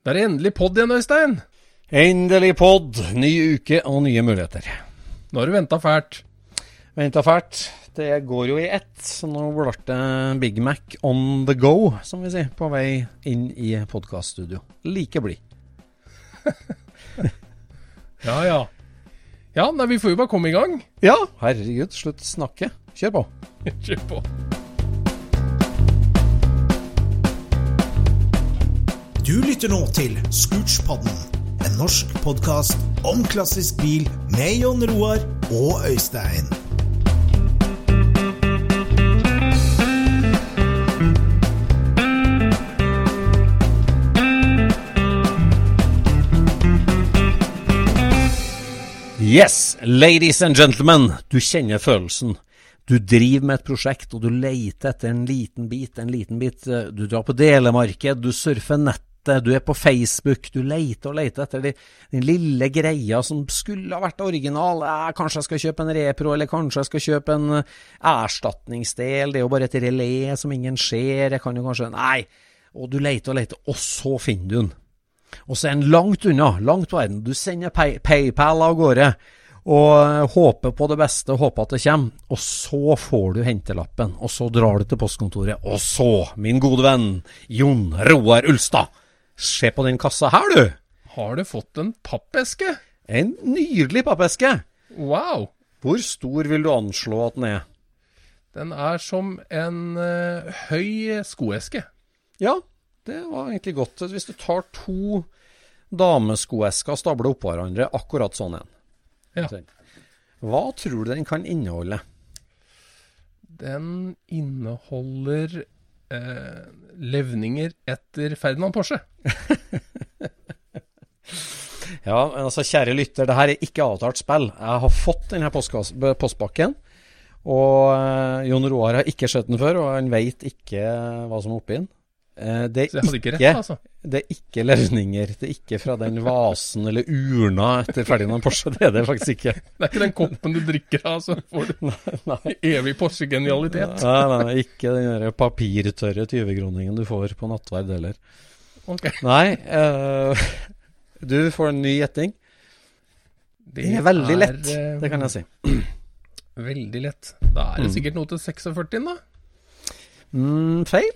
Det er endelig pod igjen, Øystein. Endelig pod, ny uke og nye muligheter. Nå har du venta fælt. Venta fælt. Det går jo i ett, så nå ble det Big Mac on the go, som vi sier, på vei inn i podkaststudio. Like blid. Ja, ja. Ja, nei, vi får jo bare komme i gang. Ja, herregud, slutt snakke. Kjør på. Kjør på. Du lytter nå til Scootspodden, en norsk podkast om klassisk bil med Jon Roar og Øystein. Yes, ladies and gentlemen, du kjenner følelsen. Du driver med et prosjekt, og du leter etter en liten bit, en liten bit. Du drar på delemarked, du surfer nettet, du er på Facebook, du leter og leter etter de, den lille greia som skulle ha vært original. Eh, kanskje jeg skal kjøpe en repro, eller kanskje jeg skal kjøpe en eh, erstatningsdel. Det er jo bare et relé som ingen ser. Jeg kan jo kanskje Nei. Og du leter og leter, og så finner du den. Og så er den langt unna, langt verden. Du sender pay PayPal av gårde og håper på det beste, håper at det kommer. Og så får du hentelappen, og så drar du til postkontoret. Og så, min gode venn Jon Roar Ulstad, se på den kassa her, du! Har du fått en pappeske? En nydelig pappeske! Wow! Hvor stor vil du anslå at den er? Den er som en uh, høy skoeske. Ja, det var egentlig godt. Hvis du tar to dameskoesker og stabler oppå hverandre, akkurat sånn en. Ja. Hva tror du den kan inneholde? Den inneholder eh, levninger etter Ferdinand Porsche. Ja, men altså kjære lytter, det her er ikke avtalt spill. Jeg har fått denne postpakken. Og eh, Jon Roar har ikke sett den før, og han veit ikke hva som er oppi den. Eh, det, er ikke rett, altså. det er ikke levninger. Det er ikke fra den vasen eller urna etter Ferdinand Porsche. Det er det faktisk ikke. Det er ikke den koppen du drikker av, så får du Nei, evig Porsche-genialitet. nei, nei ikke den der papirtørre 20-kroningen du får på nattverd heller. Okay. Nei, uh, du får en ny gjetting. Det er veldig lett, eh, det kan jeg si. Veldig lett. Da er det Mm. sikkert noe til 46, da. Mm, feil.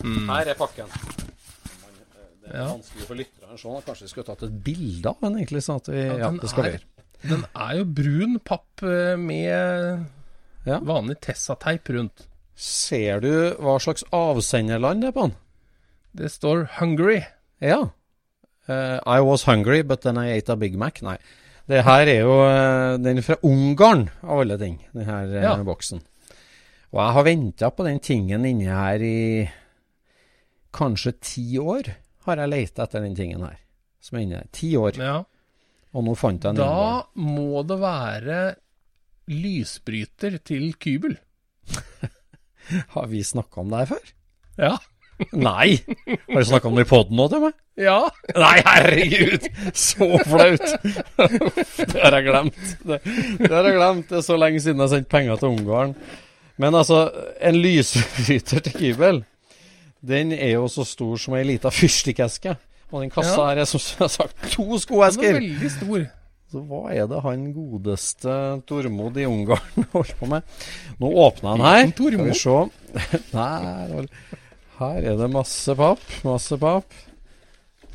Mm. Her er pakken. Det er Ja. vanskelig for lytterne å se. Kanskje vi skulle tatt et bilde av den, egentlig. Sånn at vi, ja, den det skal er- Den er jo brun papp eh, med Ja. vanlig Tessa-teip rundt. Ser du hva slags avsenderland det er på den? Det står 'Hungary'. Ja. Uh, I was hungry, but then I ate a Big Mac. Nei. Det her er jo uh, den fra Ungarn, av alle ting, den her eh, Ja. boksen. Og jeg har venta på den tingen inni her i kanskje ti år. Har jeg leita etter den tingen her. Som er inni her. Ti år. Ja. Og nå fant jeg den. Da må det være lysbryter til Kybel. Har vi snakka om det her før? Ja. Nei! Har du snakka om det i poden nå til meg? Ja. Nei, herregud! Så flaut! Det har jeg glemt. Det, det har jeg glemt. Det er så lenge siden jeg har sendt penger til Ungarn. Men altså, en lysbryter til Kybel, den er jo så stor som ei lita fyrstikkeske. Og den kassa Ja. her er som jeg har sagt to Den er veldig stor. Så hva er det han godeste Tormod i Ungarn holder på med? Nå åpner han her. Skal vi se. Nei, her er det masse papp. Masse papp.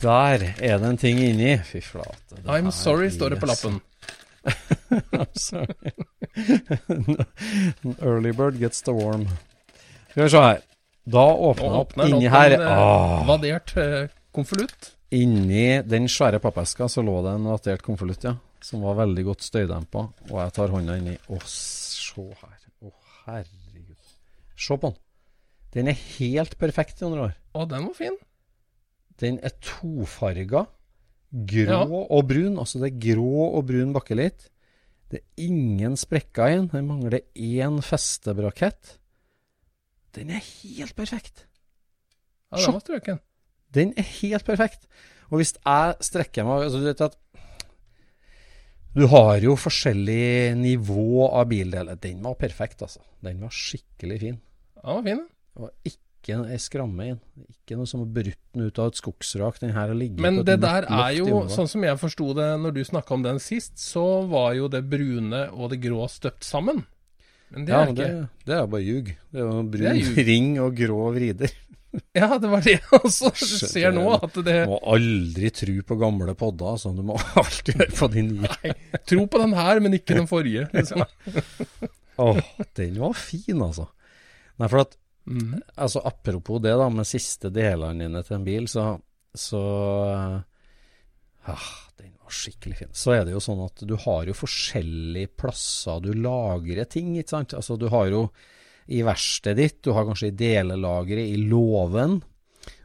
Der er det en ting inni. Fy flate. I'm sorry, står det på lappen. I'm sorry. Early bird gets the worm. Skal vi se her. Da åpner åpner inni her. en, Åh. Vadert eh, konvolutt. Inni den svære pappeska så lå det en vadert konvolutt, ja. Som var veldig godt støydempa. Og jeg tar hånda inni. Å, se her. Å, herregud. Se på den. Den er helt perfekt, i Jon år. Å, den var fin. Den er tofarga. Grå Ja. og brun. Altså det er grå og brun bakkelitt. Det er ingen sprekker i den. Det mangler én festebrakett. Den er helt perfekt. Ja, den var strøken. Den er helt perfekt. Og hvis jeg strekker meg altså du vet at Du har jo forskjellig nivå av bildeler. Den var perfekt, altså. Den var skikkelig fin. Ja, den var fin. Det var ikke ei skramme i den. Ikke noe som har brutt den ut av et skogsrak. Den her har ligget Men det der er jo, sånn som jeg forsto det når du snakka om den sist, så var jo det brune og det grå støpt sammen. Men det ja, er men det det, er bare ljug. Det er jo brun er ring og grå vrider. Ja, det var det jeg også Skjønner ser nå. At det Du må aldri tro på gamle podder. Altså. Du må alltid høre på de nye. Tro på den her, men ikke den forrige. Liksom. Åh, den var fin, altså. Nei, for at mm. Altså Apropos det da med siste delene dine til en bil, så, så eh, ah, skikkelig fin. Så er det jo sånn at du har jo forskjellige plasser du lagrer ting, ikke sant. Altså du har jo i verkstedet ditt, du har kanskje i delelageret i låven.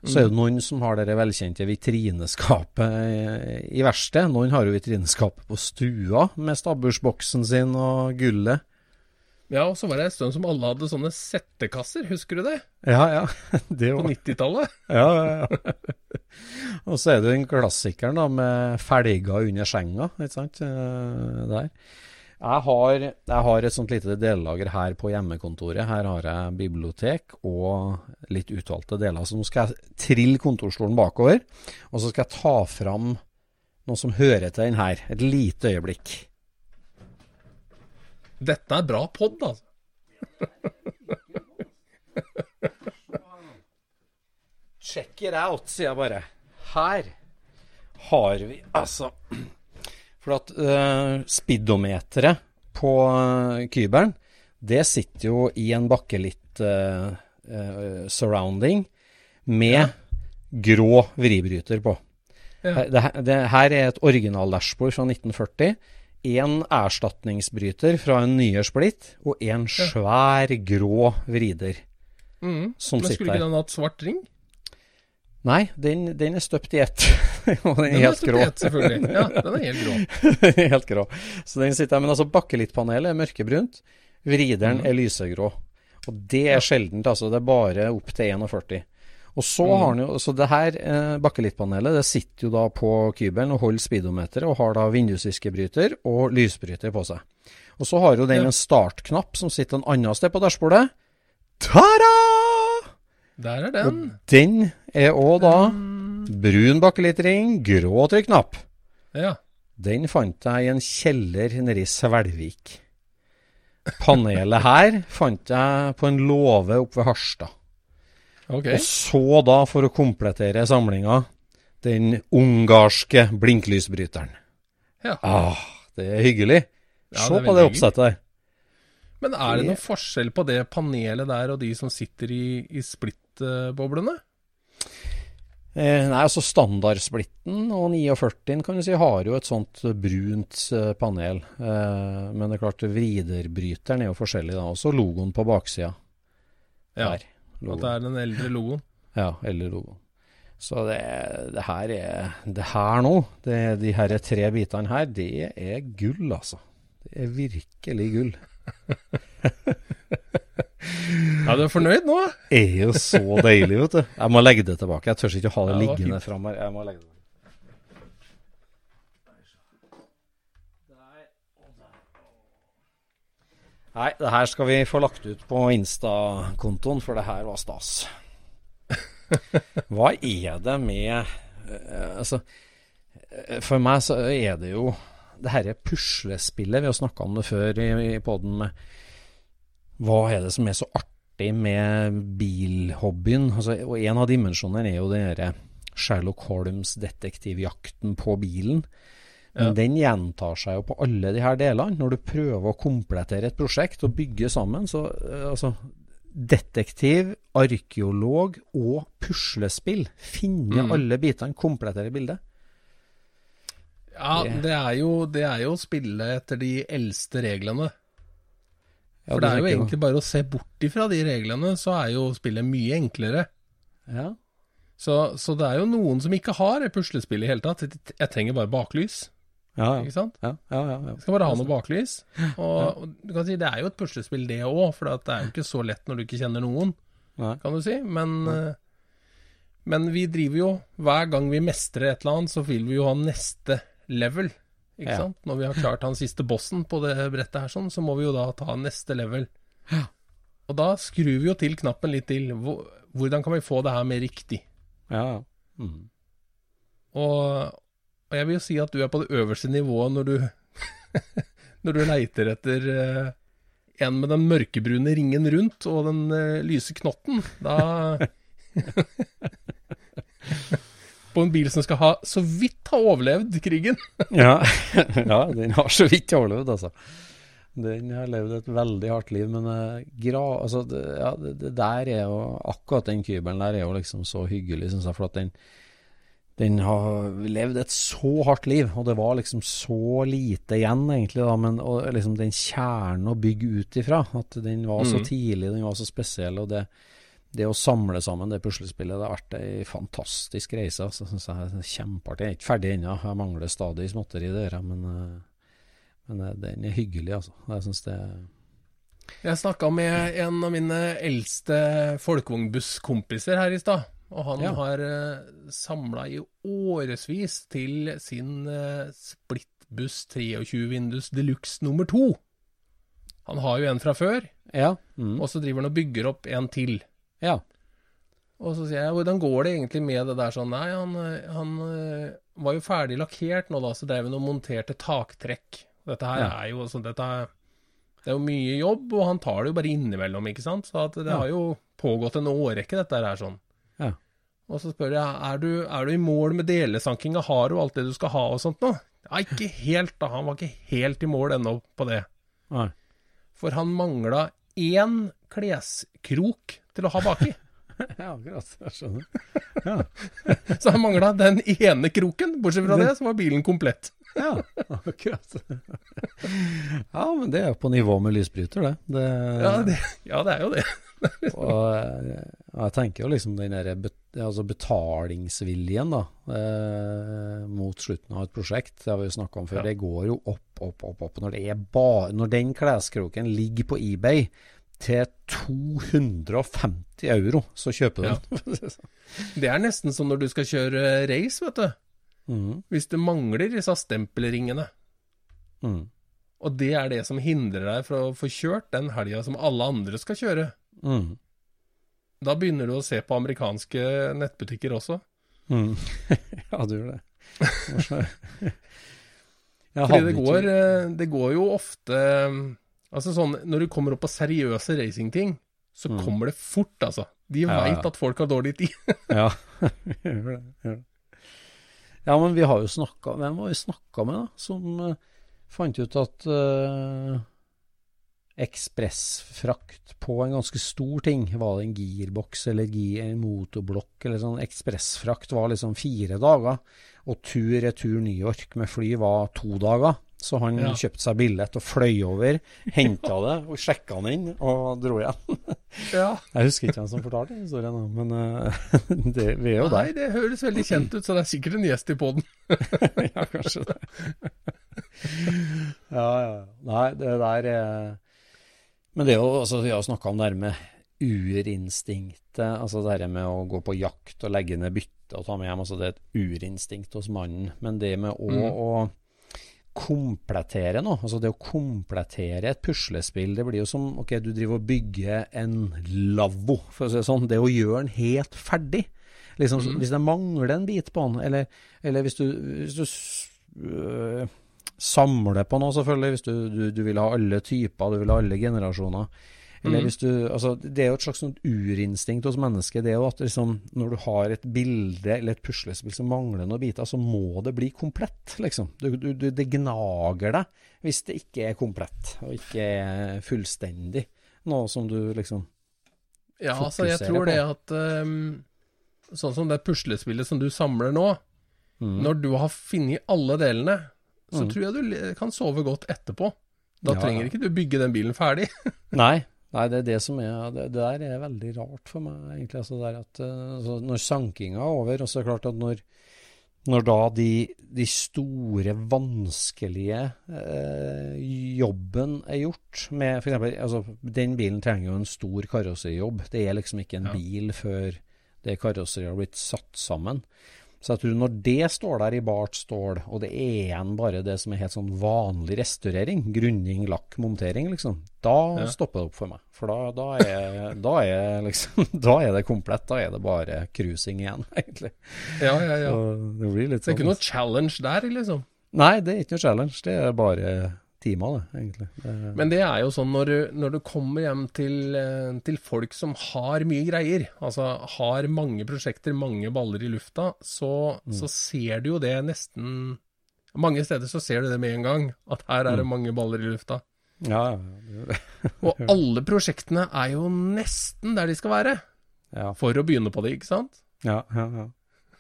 Så er det noen som har det velkjente vitrineskapet i- i verkstedet. Noen har jo vitrineskapet på stua med stabbursboksen sin og gullet. Ja, og så var det en stund som alle hadde sånne settekasser, husker du det? Ja, ja. Det var... På 90-tallet. Ja, ja, ja. og så er det den klassikeren da, med felger under senga, ikke sant, eh, der. Jeg har, jeg har et sånt lite dellager her på hjemmekontoret. Her har jeg bibliotek og litt utvalgte deler. Så nå skal jeg trille kontorstolen bakover, og så skal jeg ta fram noe som hører til den her. Et lite øyeblikk. Dette er bra pod, altså. Check it out, sier jeg bare. Her har vi altså For at uh, speedometeret på uh, kybelen, det sitter jo i en bakkelitt uh, uh, surrounding med grå vribryter på. Ja. Det, det her er et original-dashbord fra 1940. En erstatningsbryter fra en nyere splitt, og en svær grå vrider Mm. som Men skulle ikke den hatt svart ring? Nei, den, den er støpt i ett. og den er Den helt i grå. ett, selvfølgelig. Ja, den er helt grå. helt grå. Så den sitter her. Men altså, bakkelittpanelet er mørkebrunt. Vrideren mm. er lysegrå. Og det er sjeldent, altså. Det er bare opp til 41. Og så mm. har han jo Så det her eh, bakkelittpanelet det sitter jo da på kybelen og holder speedometeret, og har da vindusviskebryter og lysbryter på seg. Og så har jo den Ja. en startknapp som sitter en annen sted på dashbordet. Ta-da! Der er den. Og Den er òg da brun bakkelittring, grå trykknapp. Ja. Den fant jeg i en kjeller nede i Svelvik. Panelet her fant jeg på en låve oppe ved Harstad. Ok. Og så da, for å komplettere samlinga, den ungarske blinklysbryteren. Ja. Ah, det er hyggelig. Ja, Se på det oppsettet der. Men er det noen forskjell på det panelet der og de som sitter i, i splittboblene? Eh, nei, altså Standardsplitten og 49 kan du si har jo et sånt brunt eh, panel. Eh, men det er klart, vriderbryteren er jo forskjellig da. Også logoen på baksida. Ja. Der. At det er den eldre logoen? Ja, eldre logoen. Så det, det her er Det her nå, det, de her tre bitene her, det er gull, altså. Det er virkelig gull. Ja, du er fornøyd nå? Det er jo så deilig, vet du. Jeg må legge det tilbake. Jeg tør ikke å ha det Ja, liggende fram her. Jeg må legge det Nei, det her skal vi få lagt ut på Insta-kontoen, for det her var stas. Hva er det med eh, Altså, eh, for meg så er det jo det herre puslespillet. Vi har snakka om det før i, i poden med hva er det som er så artig med bilhobbyen? Altså, og en av dimensjonene er jo det derre Sherlock Holmes detektivjakten på bilen. Men Ja. den gjentar seg jo på alle de her delene. Når du prøver å komplettere et prosjekt og bygge sammen, så eh, altså Detektiv, arkeolog og puslespill. Finne Mm. alle bitene, komplettere bildet. Ja, Det- det er, jo, det er jo å spille etter de eldste reglene. For ja, det er jo egentlig bare å se bort ifra de reglene, så er jo spillet mye enklere. Ja. Så, så det er jo noen som ikke har et puslespill i hele tatt. Jeg trenger bare baklys, Ja, ja. ikke sant? ja, ja, ja, ja. Du skal bare ha noe baklys. Og, og du kan si det er jo et puslespill det òg, for det er jo ikke så lett når du ikke kjenner noen, Nei. kan du si. Men, eh, men vi driver jo Hver gang vi mestrer et eller annet, så vil vi jo ha neste level. Ikke sant? Når vi har klart han siste bossen på det brettet her, sånn, så må vi jo da ta neste level. Og da skrur vi jo til knappen litt til. Hvordan kan vi få det her mer riktig? Ja, ja. Mm. Og, og jeg vil jo si at du er på det øverste nivået når du Når du leiter etter eh, en med den mørkebrune ringen rundt og den eh, lyse knotten. Da På en bil som skal ha så vidt ha overlevd krigen. Ja. ja, den har så vidt overlevd, altså. Den har levd et veldig hardt liv, men uh, altså, det, ja, det, det der er jo Akkurat den kybelen der er jo liksom så hyggelig, syns jeg, for at den den har levd et så hardt liv, og det var liksom så lite igjen, egentlig, da, men og liksom den kjernen å bygge ut ifra, at den var så Mm. tidlig, den var så spesiell, og det, det å samle sammen det puslespillet, det har vært ei fantastisk reise. Altså, synes jeg Kjempeartig. Jeg er ikke ferdig ennå, jeg mangler stadig småtteri der, men, eh, men eh, den er hyggelig, altså. Jeg synes det Jeg snakka med en av mine eldste folkevognbusskompiser her i stad. Og han Ja. har uh, samla i årevis til sin uh, splittbuss 23 vindus deluxe nummer to. Han har jo en fra før, Ja. Mm. og så driver han og bygger opp en til. ja. Og så sier jeg, hvordan går det egentlig med det der sånn? Nei, han, eh, han eh, var jo ferdig lakkert nå da, så drev han og monterte taktrekk. Dette her Ja. er jo sånn dette det er jo mye jobb, og han tar det jo bare innimellom, ikke sant? Så at det har jo pågått en årrekke, dette her sånn. Ja. Og så spør jeg, er du, er du i mål med delesankinga, har du alt det du skal ha og sånt nå? Ja, ikke helt da, han var ikke helt i mål ennå på det. Nei. For han mangla én kleskrok til å ha baki. ja, akkurat. Jeg skjønner. Ja. Så han mangla den ene kroken. Bortsett fra det, så var bilen komplett. Ja, akkurat. ja, men det er jo på nivå med lysbryter, det. det, Ja, det, ja, det er jo det. Og eh, jeg tenker jo liksom den der altså betalingsviljen da, eh, mot slutten av et prosjekt, det har vi jo snakka om før, Ja. det går jo opp, opp, opp. opp. Når, det er ba, når den kleskroken ligger på eBay til 250 euro, så kjøper du Ja. Det er nesten som når du skal kjøre race, vet du. Mm. Hvis du mangler disse stempelringene. Mm. Og det er det som hindrer deg fra å få kjørt den helga som alle andre skal kjøre. Mhm, Da begynner du å se på amerikanske nettbutikker også. Mm. ja, du gjør det. Fordi det går, eh, det går jo ofte Altså sånn, Når du kommer opp på seriøse racingting, så Mm. kommer det fort, altså. De Ja, ja. at folk har dårlig tid. Ja, gjør det, gjør det. Ja, men vi har jo snakka Hvem var vi snakka med, da? Som uh, fant ut at uh, ekspressfrakt på en ganske stor ting, var det en girboks eller en motorblokk eller sånn, ekspressfrakt var liksom fire dager, og tur-retur New York med fly var to dager. Så han Ja. kjøpte seg billett og fløy over, henta det og sjekka den inn og dro igjen. Ja. Jeg husker ikke hvem som fortalte den historien, men uh, det, vi er jo der. Nei, det høres veldig kjent ut, så det er sikkert en gjest i poden. ja, kanskje det. ja, ja. Nei, det der er Men det jo altså, Vi har snakka om det her med urinstinktet, altså det her med å gå på jakt og legge ned bytte og ta med hjem, altså det er et urinstinkt hos mannen. Men det med å, Mm. å komplettere noe, altså det å komplettere et puslespill, det blir jo som ok, du driver og bygger en lavvo, for å si det sånn. Det å gjøre den helt ferdig. Liksom, Mm. Hvis det mangler en bit på den, eller, eller hvis du, hvis du øh, samler på noe, selvfølgelig, hvis du, du, du vil ha alle typer, du vil ha alle generasjoner. Eller Mm. hvis du, altså, det er jo et slags urinstinkt hos mennesket. Det er jo at liksom, når du har et bilde eller et puslespill som mangler noen biter, så må det bli komplett. liksom. Du, du, du, det gnager deg hvis det ikke er komplett, og ikke er fullstendig. Noe som du liksom Ja, altså, jeg tror på. det at um, Sånn som det puslespillet som du samler nå, mm. når du har funnet alle delene, så Mm. tror jeg du kan sove godt etterpå. Da Ja, trenger ikke du bygge den bilen ferdig. Nei, nei, det er det som er Det, det der er veldig rart for meg, egentlig. Altså, at, eh, altså, når sankinga er over, og så er det klart at når, når da de, de store, vanskelige eh, jobben er gjort med eksempel, altså, Den bilen trenger jo en stor karosserijobb. Det er liksom ikke en Ja. bil før det karosseriet har blitt satt sammen. Så jeg tror når det står der i bart stål, og det er igjen bare det som er helt sånn vanlig restaurering, grunning, lakk, montering, liksom, da Ja. stopper det opp for meg. For da, da, er, da, er liksom, da er det komplett. Da er det bare cruising igjen, egentlig. Ja, ja, ja. Så det blir litt sånn. Det er sånn. ikke noe challenge der, liksom. Nei, det er ikke noe challenge. Det er bare timer, det, egentlig. Det, Men det er jo sånn når du, når du kommer hjem til, eh, til folk som har mye greier, altså har mange prosjekter, mange baller i lufta, så, Mm. så ser du jo det nesten Mange steder så ser du det med en gang, at her er det Mm. mange baller i lufta. ja, ja, Og alle prosjektene er jo nesten der de skal være, ja, for å begynne på det, ikke sant? ja, ja, ja.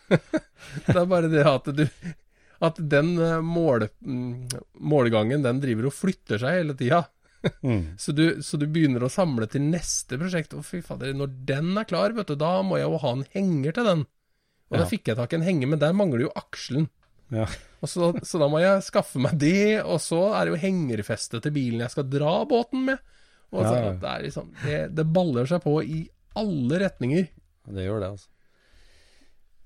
Det er bare det at du At den eh, mål, mm, målgangen, den driver og flytter seg hele tida. Mm. Så du, så du begynner å samle til neste prosjekt. Og fy fader, når den er klar, vet du, da må jeg jo ha en henger til den. Og Ja. da fikk jeg tak i en henger, men der mangler jo akselen. Ja. Og så, så da må jeg skaffe meg det, og så er det jo hengerfeste til bilen jeg skal dra båten med. Og så, Ja. Det, er liksom, det, det baller seg på i alle retninger. Det gjør det, altså.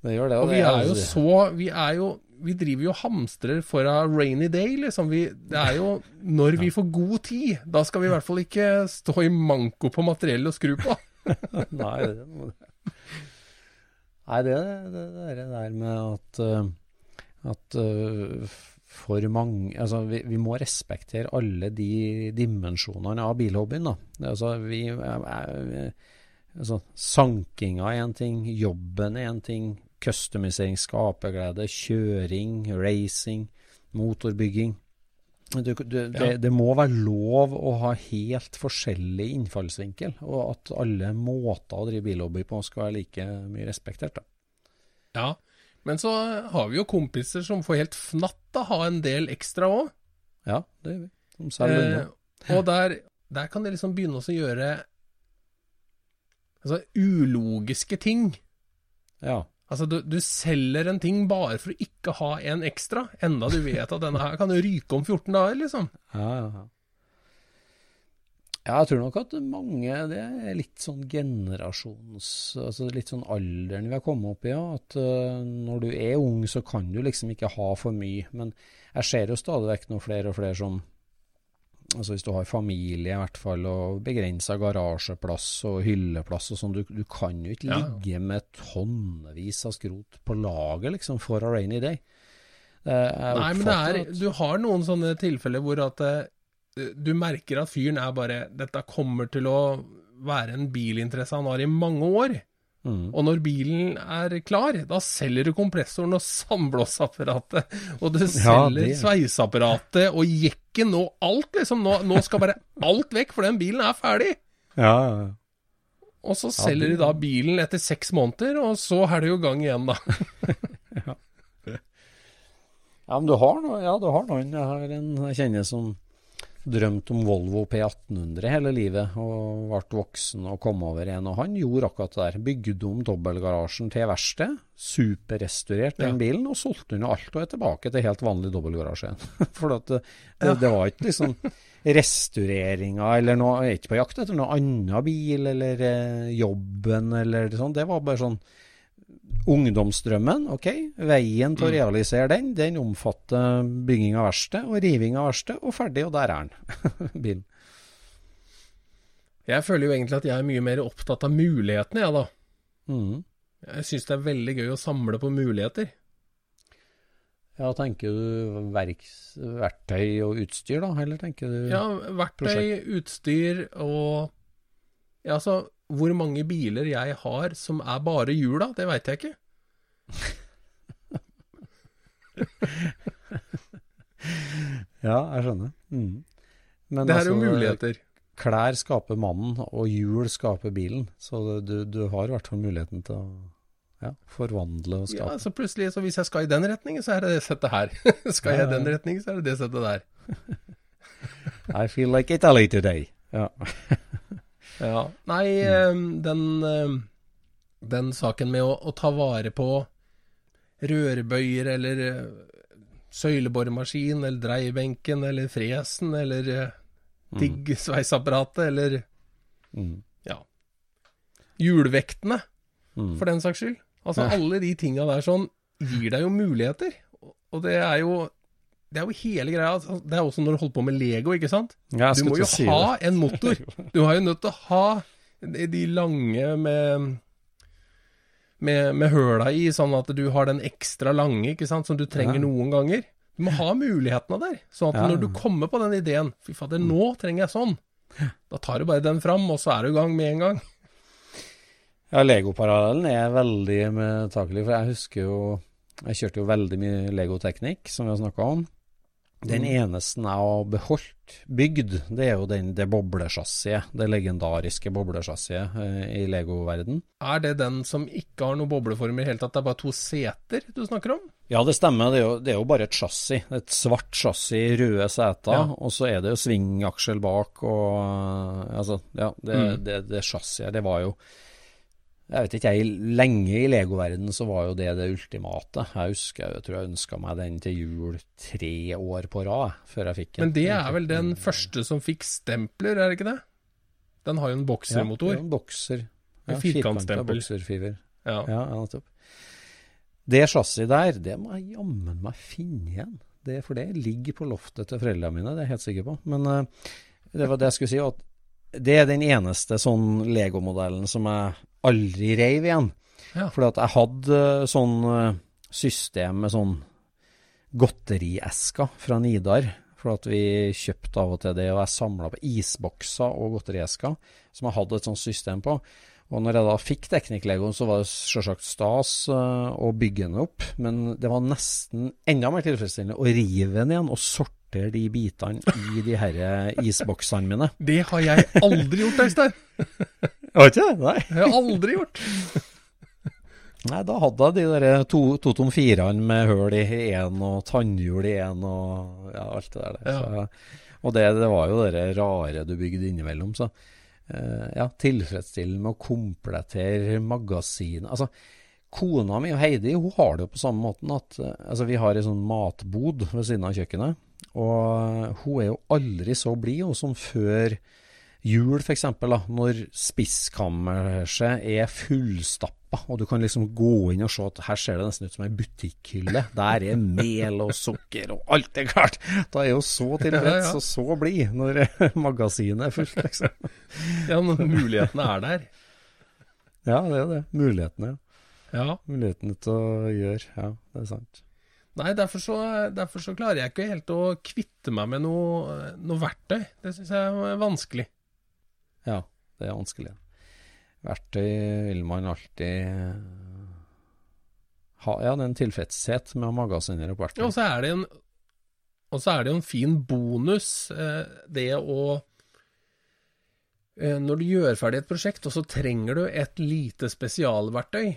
Det gjør det. Og og vi er jo altså- så Vi er jo Vi driver jo og hamstrer for a rainy day, liksom. Vi, det er jo Når vi får god tid, da skal vi i hvert fall ikke stå i manko på materiell og skru på. Nei, det. Nei, det det, det, er der med at, eh, at eh, for mange Altså, vi, vi må respektere alle de dimensjonene av bilhobbyen, da. Altså, vi, er- er- altså, sankinga er én ting, jobben er én ting, customisering, skaperglede, kjøring, racing, motorbygging. Du, du, det, Ja. det må være lov å ha helt forskjellig innfallsvinkel, og at alle måter å drive bilhobby på skal være like mye respektert. Da. Ja. Men så har vi jo kompiser som får helt fnatt av å ha en del ekstra òg. Ja, det gjør vi. Som selv unna. Eh, og der, der kan de liksom begynne å gjøre altså, ulogiske ting. Ja. Altså, du, du selger en ting bare for å ikke ha en ekstra, enda du vet at denne her kan ryke om 14 dager, liksom. Ja, ja. Ja, jeg tror nok at mange Det er litt sånn generasjons Altså litt sånn alderen vi har kommet opp i, ja. At uh, når du er ung, så kan du liksom ikke ha for mye. Men jeg ser jo stadig vekk noen flere og flere som Altså hvis du har familie i hvert fall, og begrensa garasjeplass og hylleplass og sånn, du, du kan jo ikke Ja. ligge med tonnevis av skrot på lager liksom for a rainy day. Eh, Nei, men det er, du har noen sånne tilfeller hvor at eh, du merker at fyren er bare Dette kommer til å være en bilinteresse han har i mange år. Mm. Og når bilen er klar, da selger du kompressoren og sandblåsapparatet, og du selger ja, sveiseapparatet og jekken og alt, liksom. Nå, nå skal bare alt vekk, for den bilen er ferdig. Ja. Og så selger de da bilen etter seks måneder, og så er det jo gang igjen, da. Ja, men du har, noe, ja, du har noen. Jeg har en jeg kjenner som drømte om Volvo P1800 hele livet, og ble voksen og kom over en. Og han gjorde akkurat det der. Bygde om dobbeltgarasjen til verksted, superrestaurert den Ja. bilen, og solgte unna alt, og er tilbake til helt vanlig dobbeltgarasje. For at det, det, det var ikke liksom restaureringa eller noe Jeg er ikke på jakt etter noe annen bil eller eh, jobben eller sånn. Det var bare sånn Ungdomsdrømmen, OK. Veien til å realisere den, den omfatter bygging av verksted og riving av verksted, og ferdig, og der er den. Bilen. Jeg føler jo egentlig at jeg er mye mer opptatt av mulighetene, jeg, da. Mm. Jeg syns det er veldig gøy å samle på muligheter. Ja, tenker du verks, verktøy og utstyr, da? Eller tenker du Ja, verktøy, utstyr og Ja, altså, hvor mange biler jeg har som er bare hjula, det veit jeg ikke. Ja, jeg skjønner. Mm. Men Det er jo altså, muligheter. Klær skaper mannen, og hjul skaper bilen. Så du, du har i hvert fall muligheten til å ja, forvandle og Ja, så plutselig, så hvis jeg skal i den retningen, så er det det settet her. skal jeg i den retningen, så er det det settet der. I feel like Italy today. Ja. Ja. Nei, eh, den, eh, den saken med å, å ta vare på rørbøyer eller eh, søyleboremaskin eller dreiebenken eller fresen eller diggsveisapparatet digg-sveisapparatet eller Mm. ja, hjulvektene, Mm. for den saks skyld. Altså Ja. alle de tinga der sånn gir deg jo muligheter. Og det er jo det er jo hele greia. altså, Det er også når du holder på med Lego, ikke sant? Ja, Du må jo si ha det. en motor. Du har jo nødt til å ha de de lange med med, med høla i, sånn at du har den ekstra lange, ikke sant, som du trenger Ja. noen ganger. Du må ha mulighetene der, sånn at Ja. når du kommer på den ideen Fy fader, nå trenger jeg sånn. Da tar du bare den fram, og så er du i gang med en gang. Ja, Lego-parallellen er veldig medtakelig, for jeg husker jo Jeg kjørte jo veldig mye legoteknikk, som vi har snakka om. Den eneste jeg har beholdt bygd, det er jo den, det boblesjassiet. Det legendariske boblesjassiet eh, i Lego-verden. Er det den som ikke har noen bobleform i det hele tatt? Det er bare to seter du snakker om? Ja, det stemmer. Det er jo, det er jo bare et chassis. Et svart chassis, røde seter, Ja. og så er det jo svingaksjel bak og eh, Altså, ja, det, Mm. det, det chassiset, det var jo Jeg vet ikke, jeg lenge i Lego-verdenen så var jo det det ultimate. Jeg husker, jeg tror jeg ønska meg den til jul tre år på rad, før jeg fikk den. Men det er vel den første som fikk stempler, er det ikke det? Den har jo en Ja, boksermotor. Ja, en bokser. Med firkantstempel. firkantet bokserfiver. Ja. Ja, ja, nettopp. Det chassiset der, det må jeg jammen meg finne igjen. Det, for det ligger på loftet til foreldrene mine, det er jeg helt sikker på. Men uh, det var det jeg skulle si, at det er den eneste sånn Lego-modellen som jeg aldri reiv igjen. Ja. Fordi at jeg hadde eh, sånn eh, system med sånn godteriesker fra Nidar. For at vi kjøpte av og til det, og jeg samla på isbokser og godteriesker som jeg hadde et sånt system på. Og når jeg da fikk Teknikk-legoen, så var det sjølsagt stas eh, å bygge den opp, men det var nesten enda mer tilfredsstillende å rive den igjen og sortere de bitene i de her isboksene mine. Det har jeg aldri gjort, Øystein. Har ikke det? Nei. Det har jeg aldri gjort. Nei, da hadde jeg de der to, to tom firene med høl i én og tannhjul i én og ja, alt det der. Ja. Så, og det, det var jo det rare du bygde innimellom. Så uh, ja, tilfredsstillende med å komplettere magasinet. Altså, kona mi og Heidi hun har det jo på samme måten at uh, altså, vi har ei sånn matbod ved siden av kjøkkenet. Og hun er jo aldri så blid som før jul, f.eks., når spiskammerset er fullstappa, og du kan liksom gå inn og se at her ser det nesten ut som ei butikkhylle. Der er mel og sukker og alt er klart. Da er jo så tilfreds og så blid når magasinet er fullt, liksom. Ja, men mulighetene er der. Ja, det er det. Mulighetene. ja. Ja. Mulighetene til å gjøre. Ja, det er sant. Nei, derfor så, derfor så klarer jeg ikke helt å kvitte meg med noe, noe verktøy. Det syns jeg er vanskelig. Ja, det er vanskelig. Verktøy vil man alltid eh, ha. Ja, det er en tilfredshet med å magasinere opp verktøy. Og så er det en og så er det jo en fin bonus, eh, det å eh, Når du gjør ferdig et prosjekt, og så trenger du et lite spesialverktøy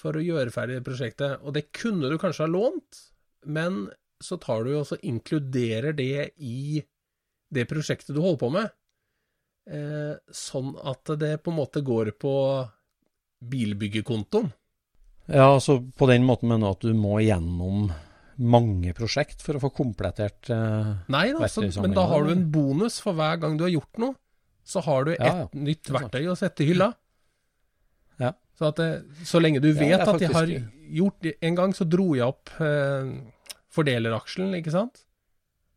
for å gjøre ferdig prosjektet, og det kunne du kanskje ha lånt, men så tar du jo også inkluderer det i det prosjektet du holder på med, eh, sånn at det på en måte går på bilbyggekontoen. Ja, altså på den måten mener du at du må gjennom mange prosjekt for å få komplettert eh, Nei da, så, men da har du en bonus for hver gang du har gjort noe. Så har du et Ja, ja. nytt er verktøy å sette i hylla. Ja. Så, at det, så lenge du vet er at jeg har gjort En gang så dro jeg opp eh, fordeleraksjen, ikke sant?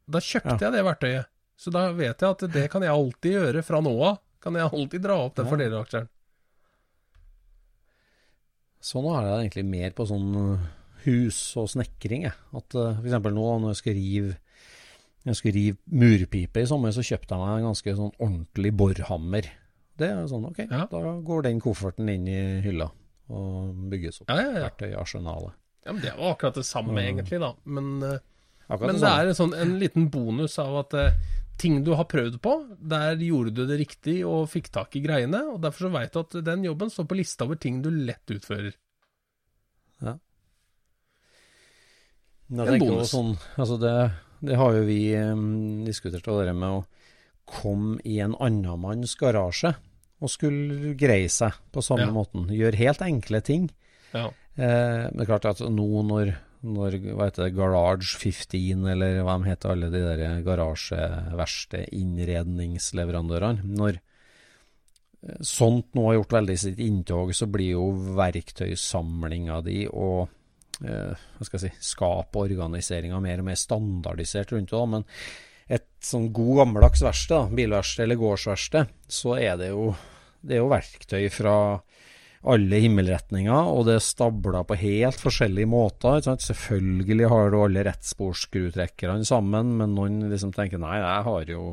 Da kjøpte jeg det verktøyet. Så da vet jeg at det kan jeg alltid gjøre fra nå av. Kan jeg alltid dra opp den Ja. fordeleraksjen. Så nå er det egentlig mer på sånn uh, hus og snekring. Jeg. At uh, for eksempel nå når jeg skal rive jeg skulle rive murpipe i sommer, så kjøpte jeg meg en ganske sånn ordentlig borhammer. Det er sånn, ok, Ja. da går den kofferten inn i hylla og bygges opp. Ja, ja, ja. Verktøyarsenalet. ja men det var akkurat det samme, Mm. egentlig, da. Men, eh, men det det er en, sånn, en liten bonus av at eh, ting du har prøvd på, der gjorde du det riktig og fikk tak i greiene. Og derfor så veit du at den jobben står på lista over ting du lett utfører. Ja. En bonus. Sånn, altså det, det har jo vi um, diskutert, og det med å komme i en annen manns garasje og skulle greie seg på samme Ja. måten. Gjøre helt enkle ting. Ja. Eh, men det er klart at nå når, når hva heter det, Garage 15, eller hva de heter, alle de der garasjeverkstedinnredningsleverandørene. Når eh, sånt nå har gjort veldig sitt inntog, så blir jo verktøysamlinga di og eh, hva skal jeg si, skap og organiseringa mer og mer standardisert rundt det. Men et sånn god gammeldags verksted, bilverksted eller gårdsverksted, så er det jo, det er jo verktøy fra alle himmelretninger, og det er stabla på helt forskjellige måter. Selvfølgelig har du alle rettsporskrutrekkerne sammen, men noen liksom tenker nei, jeg har jo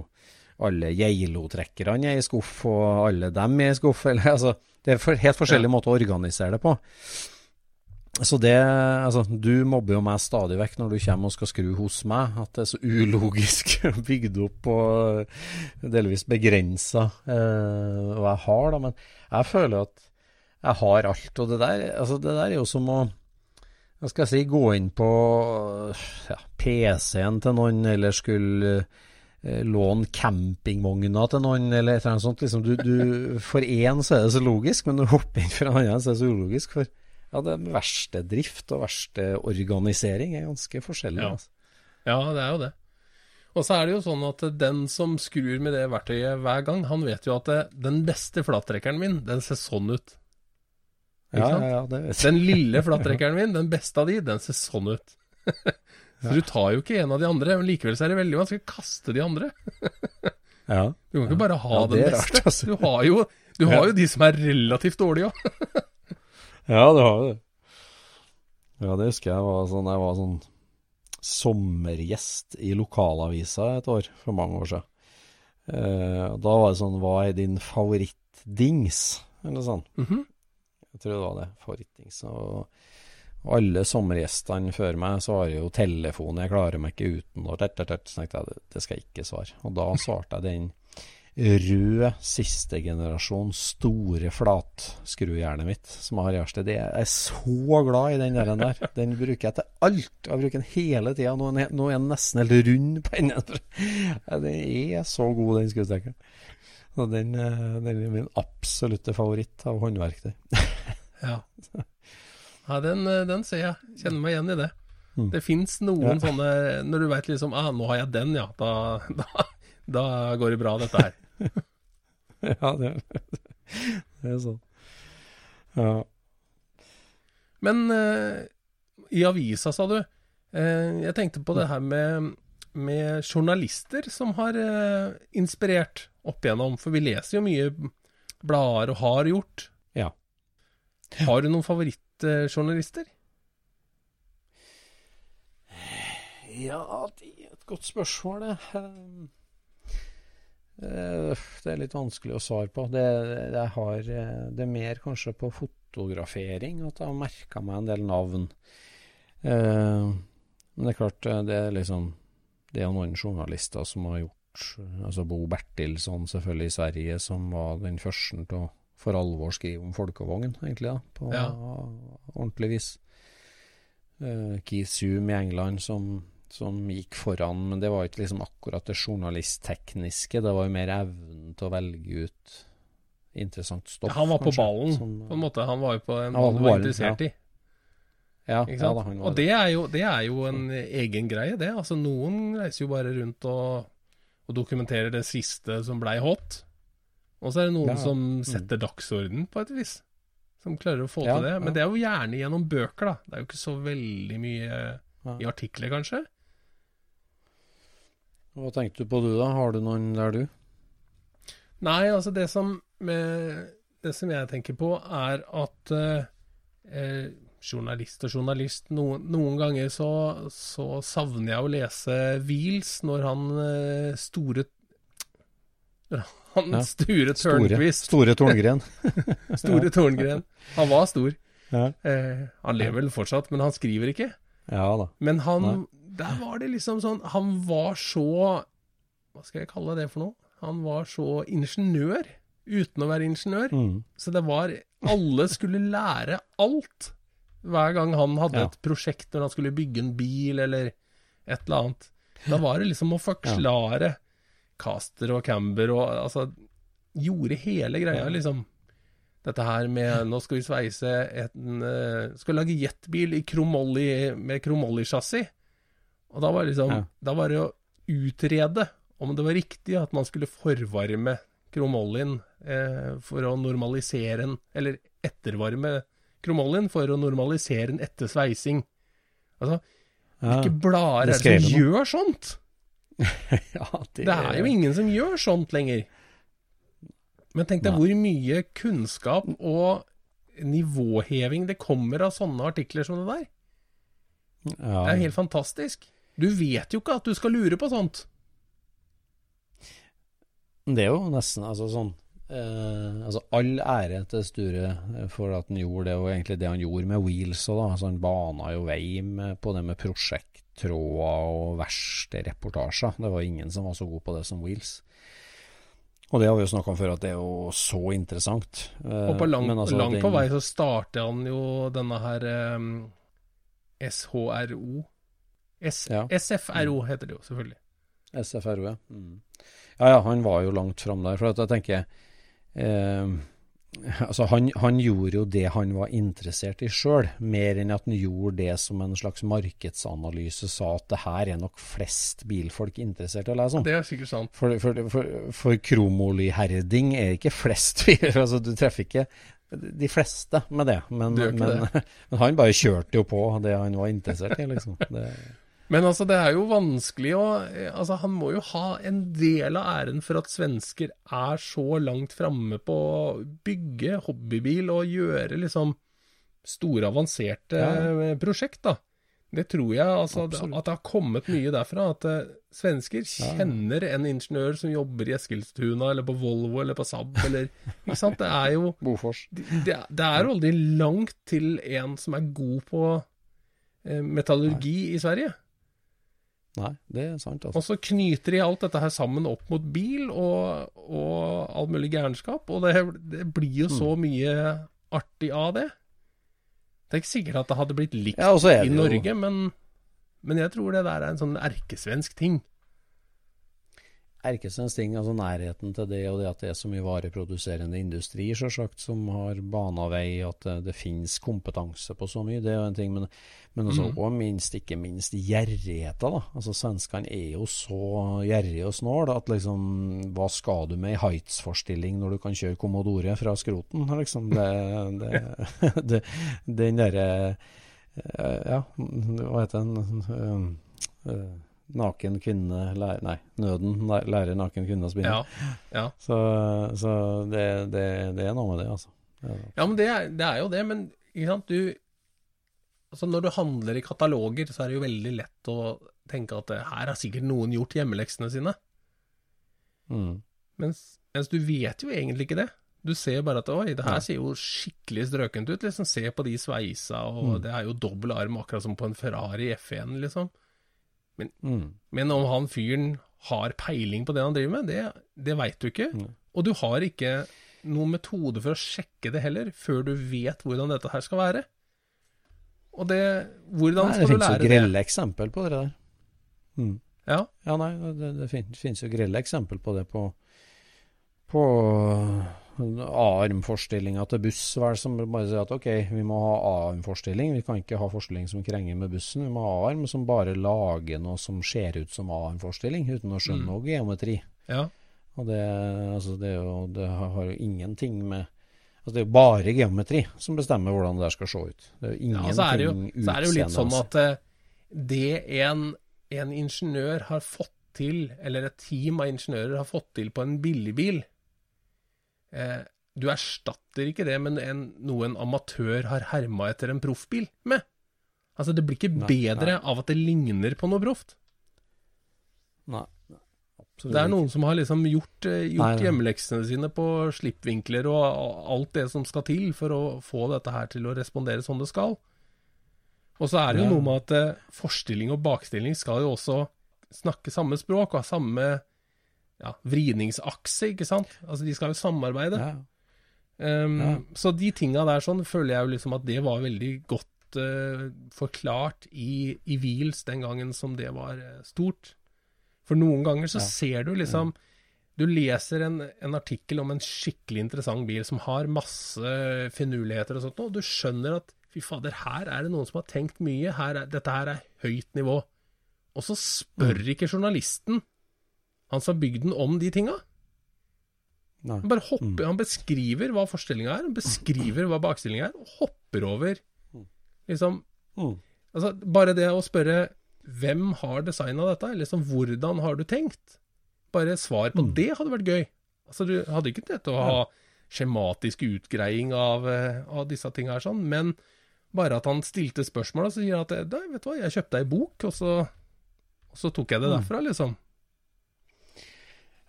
alle Geilo-trekkerne i skuff, og alle dem er i skuff. Eller, altså, det er for, helt forskjellige måter å organisere det på. Så det, altså, du mobber jo meg stadig vekk når du kommer og skal skru hos meg, at det er så ulogisk bygd opp og delvis begrensa eh, hva jeg har, da. Men jeg føler at jeg har alt, og det der, altså, det der er jo som å hva skal jeg si, gå inn på ja, PC-en til noen, eller skulle eh, låne campingvogna til noen, eller et eller annet sånt. Liksom, du, du, for én så er det så logisk, men når du hopper inn for en annen, så er det så ulogisk. For ja, det verste drift og verste organisering er ganske forskjellig. Ja. Altså. ja, det er jo det. Og så er det jo sånn at den som skrur med det verktøyet hver gang, han vet jo at den beste flattrekkeren min, den ser sånn ut. Ja, ja. Den lille flattrekkeren min, den beste av de, den ser sånn ut. Så du tar jo ikke en av de andre, men likevel så er det veldig vanskelig å kaste de andre. Ja. Du kan ikke bare ha Ja, den beste. rart, altså. Du har jo, du har jo de som er relativt dårlige òg. Ja, det har det. Ja, det husker jeg var sånn Jeg var sånn sommergjest i lokalavisa et år, for mange år siden. Eh, da var det sånn Hva er din favorittdings? Eller sånn. Mhm. Jeg tror det var det. Fortings. Og, og alle sommergjestene før meg har jo telefonen, Jeg klarer meg ikke uten. Og tørt, tørt. Så tenkte jeg det, skal jeg ikke svare. Og da svarte jeg den røde siste generasjon store flatskrujern mitt som har i Gjerdsted. Jeg er så glad i den der. der. Den bruker jeg til alt. Jeg bruker den hele tida. Nå, nå er den nesten helt rund på enden. Den er så god, den skruestrekkeren. Den, eh, den er min absolutte favoritt av håndverktøy. Ja. ja den, eh, den ser jeg. Kjenner meg igjen i det. Mm. Det fins noen Ja. sånne Når du veit liksom ah, 'Nå har jeg den, ja'. Da, da, da går det bra, dette her. Ja, det, det er sånn. Ja. Men eh, i avisa, sa du. Eh, jeg tenkte på det her med, med journalister som har eh, inspirert opp igjennom. For vi leser jo mye blader og har gjort. Har du noen favorittjournalister? Ja, det er et godt spørsmål, det. Eh, Det er litt vanskelig å svare på. Det, det, har, eh, det er mer kanskje på fotografering at jeg har merka meg en del navn. Eh, Men det er klart, eh, det er liksom Det er noen journalister som har gjort Altså Bo Bertilsson, selvfølgelig, i Sverige, som var den første til å for alvor skrive om folkevogn, egentlig, da, på Ja. ordentlig vis. Uh, Keith Zoom i England som, som gikk foran, men det var ikke liksom akkurat det journalisttekniske, det var jo mer evnen til å velge ut interessant stoff. han var på kanskje, ballen, som- på en måte. Han var jo på en Han var ballen, interessert ja. i. Ja, ja da, han var og det er, jo, det er jo en egen greie, det. Altså, noen reiser jo bare rundt og, og dokumenterer det siste som blei hot. Og så er det noen Ja. Mm. som setter dagsorden, på et vis. Som klarer å få Ja, til det. Men det er jo gjerne gjennom bøker, da. Det er jo ikke så veldig mye i artikler, kanskje. Hva tenkte du på du, da? Har du noen der, du? Nei, altså det som, med, det som jeg tenker på, er at eh, eh, journalist og journalist noen, noen ganger så, så savner jeg å lese Wheels når han eh, store Han Ja. Sture Store, Tørnquist, store Torngren. Store Torngren. Han var stor. ja. Eh, han lever vel fortsatt, men han skriver ikke. ja da. Men han Nei. Der var det liksom sånn Han var så Hva skal jeg kalle det for noe? Han var så ingeniør uten å være ingeniør. Mm. Så det var Alle skulle lære alt hver gang han hadde Ja. et prosjekt når han skulle bygge en bil eller et eller annet. Da var det liksom å forklare caster og camber og altså Gjorde hele greia, liksom. Dette her med Nå skal vi sveise en eh, Skal lage jetbil i kromolli med kromolli-chassis. Og da var liksom Ja. Da var det å utrede om det var riktig at man skulle forvarme kromollien eh, for å normalisere den, eller ettervarme kromollien for å normalisere den etter sveising. Altså, Ja. hvilke blader er det som gjør sånt? ja, Det er jo ingen som gjør sånt lenger. Men tenk deg Nei. hvor mye kunnskap og nivåheving det kommer av sånne artikler som det der. ja. Det er helt fantastisk. Du vet jo ikke at du skal lure på sånt. Det er jo nesten altså sånn eh, Altså all ære til Sture eh, for at han gjorde det, og egentlig det han gjorde med Wheels òg, da. Altså, han bana jo vei med, på det med prosjekttråder og verste reportasjer. Det var ingen som var så god på det som Wheels. Og det har vi jo snakka om før, at det er jo så interessant. Eh, Og på lang, altså, langt på vei så starter han jo denne her eh, SHRO S Ja. SFRO heter det jo, selvfølgelig. SFRO, ja. Mm. Ja, ja, han var jo langt fram der. For at jeg tenker eh, Altså, han, han gjorde jo det han var interessert i sjøl, mer enn at han gjorde det som en slags markedsanalyse sa at det her er nok flest bilfolk interessert i å lese om. Det er sikkert sant. For, for, for, for kromolyherding er ikke flest biler. Altså, du treffer ikke de fleste med det. Men, det men, men, men han bare kjørte jo på det han var interessert i, liksom. Det, Men altså, det er jo vanskelig å Altså, han må jo ha en del av æren for at svensker er så langt framme på å bygge hobbybil og gjøre liksom store, avanserte Ja. prosjekt, da. Det tror jeg, altså, Absolutt. at det har kommet mye derfra. At uh, svensker kjenner en ingeniør som jobber i Eskilstuna, eller på Volvo, eller på Saab, eller Ikke sant? Det er jo Bofors. det, det er aldri langt til en som er god på eh, metallurgi i Sverige. Nei, det er sant, altså. Og så knyter de alt dette her sammen opp mot bil og, og all mulig gærenskap, og det, det blir jo så Mm. mye artig av det. Det er ikke sikkert at det hadde blitt likt Ja, i Norge, men, men jeg tror det der er en sånn erkesvensk ting. Erkesens ting, altså nærheten til det, og det at det er så mye vareproduserende industri, selvsagt, som har bana vei, at det, det finnes kompetanse på så mye, det er jo en ting. Men, men også, mm. og minst, ikke minst, gjerrigheten. da. Altså, svenskene er jo så gjerrige og snåle at liksom, hva skal du med ei Heights-forstilling når du kan kjøre Commodore fra skroten, liksom? Det, det, det, den derre eh, Ja, hva heter den? Naken kvinne lærer Nei, nøden lærer naken kvinne å spinne. Ja, ja. Så, så det, det, det er noe med det, altså. Ja, ja men det er, det er jo det, men ikke sant, du Altså Når du handler i kataloger, så er det jo veldig lett å tenke at eh, her har sikkert noen gjort hjemmeleksene sine. Mm. Mens, mens du vet jo egentlig ikke det. Du ser bare at oi, det her ser jo skikkelig strøkent ut. liksom Se på de sveisa, og Mm. det er jo dobbel arm, akkurat som på en Ferrari F1, liksom. Mm. Men om han fyren har peiling på det han driver med, det, det veit du ikke. Mm. Og du har ikke noen metode for å sjekke det heller, før du vet hvordan dette her skal være. Og det Hvordan Nei, det skal du finnes jo lære det? grelle eksempel på det der. Mm. Ja, Ja, nei, det, det fin- finnes jo grelle eksempel på det på, på A-armforstillinga til buss, vel, som bare sier at OK, vi må ha A-armforstilling. Vi kan ikke ha forstilling som krenger med bussen. Vi må ha A-arm som bare lager noe som ser ut som A-armforstilling, uten å skjønne noe geometri. Ja. Og det, altså det, jo, det har jo ingenting med altså Det er jo bare geometri som bestemmer hvordan det der skal se ut. Det er jo Ja, ingenting så er det jo, så er det jo litt sånn at eh, det en, en ingeniør har fått til, eller et team av ingeniører har fått til på en billigbil eh, Du erstatter ikke det med en, noe en amatør har herma etter en proffbil med. Altså, det blir ikke Nei, bedre nei. av at det ligner på noe proft. Nei, absolutt Det er noen som har liksom gjort, eh, gjort hjemmeleksene sine på slippvinkler og alt det som skal til for å få dette her til å respondere som det skal. Og så er det jo noe med at eh, forstilling og bakstilling skal jo også snakke samme språk og ha samme ja, vridningsakse, ikke sant? Altså de skal jo samarbeide. Ja. Um, Ja. Så de tinga der sånn føler jeg jo liksom at det var veldig godt uh, forklart i, i Wheels den gangen som det var uh, stort. For noen ganger så Ja. ser du liksom Du leser en, en artikkel om en skikkelig interessant bil som har masse finurligheter og sånt, og du skjønner at fy fader, her er det noen som har tenkt mye. Her er, dette her er høyt nivå. Og så spør Mm. ikke journalisten han som har bygd den, om de tinga. Han bare hopper, Mm. han beskriver hva forstillinga er, han beskriver hva bakstillinga er, og hopper over liksom Mm. Altså, bare det å spørre hvem har designa dette, eller liksom hvordan har du tenkt? Bare svar på Mm. det hadde vært gøy. Altså, du hadde ikke til å ha skjematisk utgreiing av, eh, av disse tinga her, sånn, men bare at han stilte spørsmål, og så sier han at Nei, vet du hva, jeg kjøpte ei bok, og så, og så tok jeg det Mm. derfra, liksom.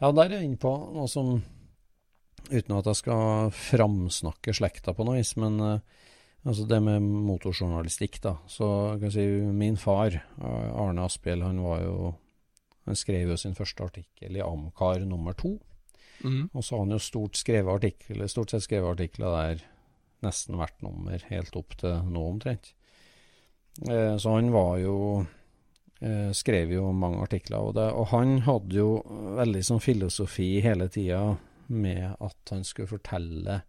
Ja, der er jeg inne på noe som Uten at jeg skal framsnakke slekta på noe vis, men eh, altså det med motorjournalistikk, da. Så kan jeg si min far, eh, Arne Asphjell, han var jo Han skrev jo sin første artikkel i Amcar nummer to. Mm. Og så har han jo stort, skrevet artikler, stort sett skrevet artikler der nesten hvert nummer, helt opp til nå omtrent. Eh, så han var jo eh, Skrev jo mange artikler, og, det, og han hadde jo veldig sånn filosofi hele tida med at han skulle fortelle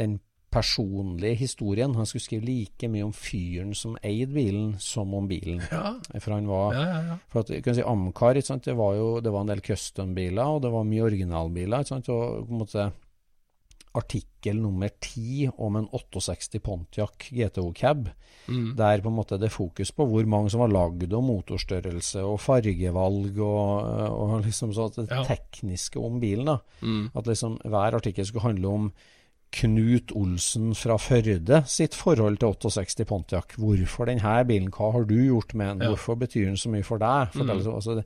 den personlige historien. Han skulle skrive like mye om fyren som eide bilen, som om bilen. Ja, For han var ja, ja. for at, kan si Amcar? Det, var jo, det var en del custom-biler, og det var mye originalbiler. Ikke sant? Og på en måte artikkel nummer ti om en 68 Pontiac GTO Cab, Mm. der på en måte det er fokus på hvor mange som var lagd, og motorstørrelse og fargevalg, og, og liksom så det Ja. tekniske om bilen. da. Mm. At liksom hver artikkel skulle handle om Knut Olsen fra Førde sitt forhold til 68 Pontiac. Hvorfor denne bilen? Hva har du gjort med den? Ja. Hvorfor betyr den så mye for deg? Fortell, Mm. så- altså det,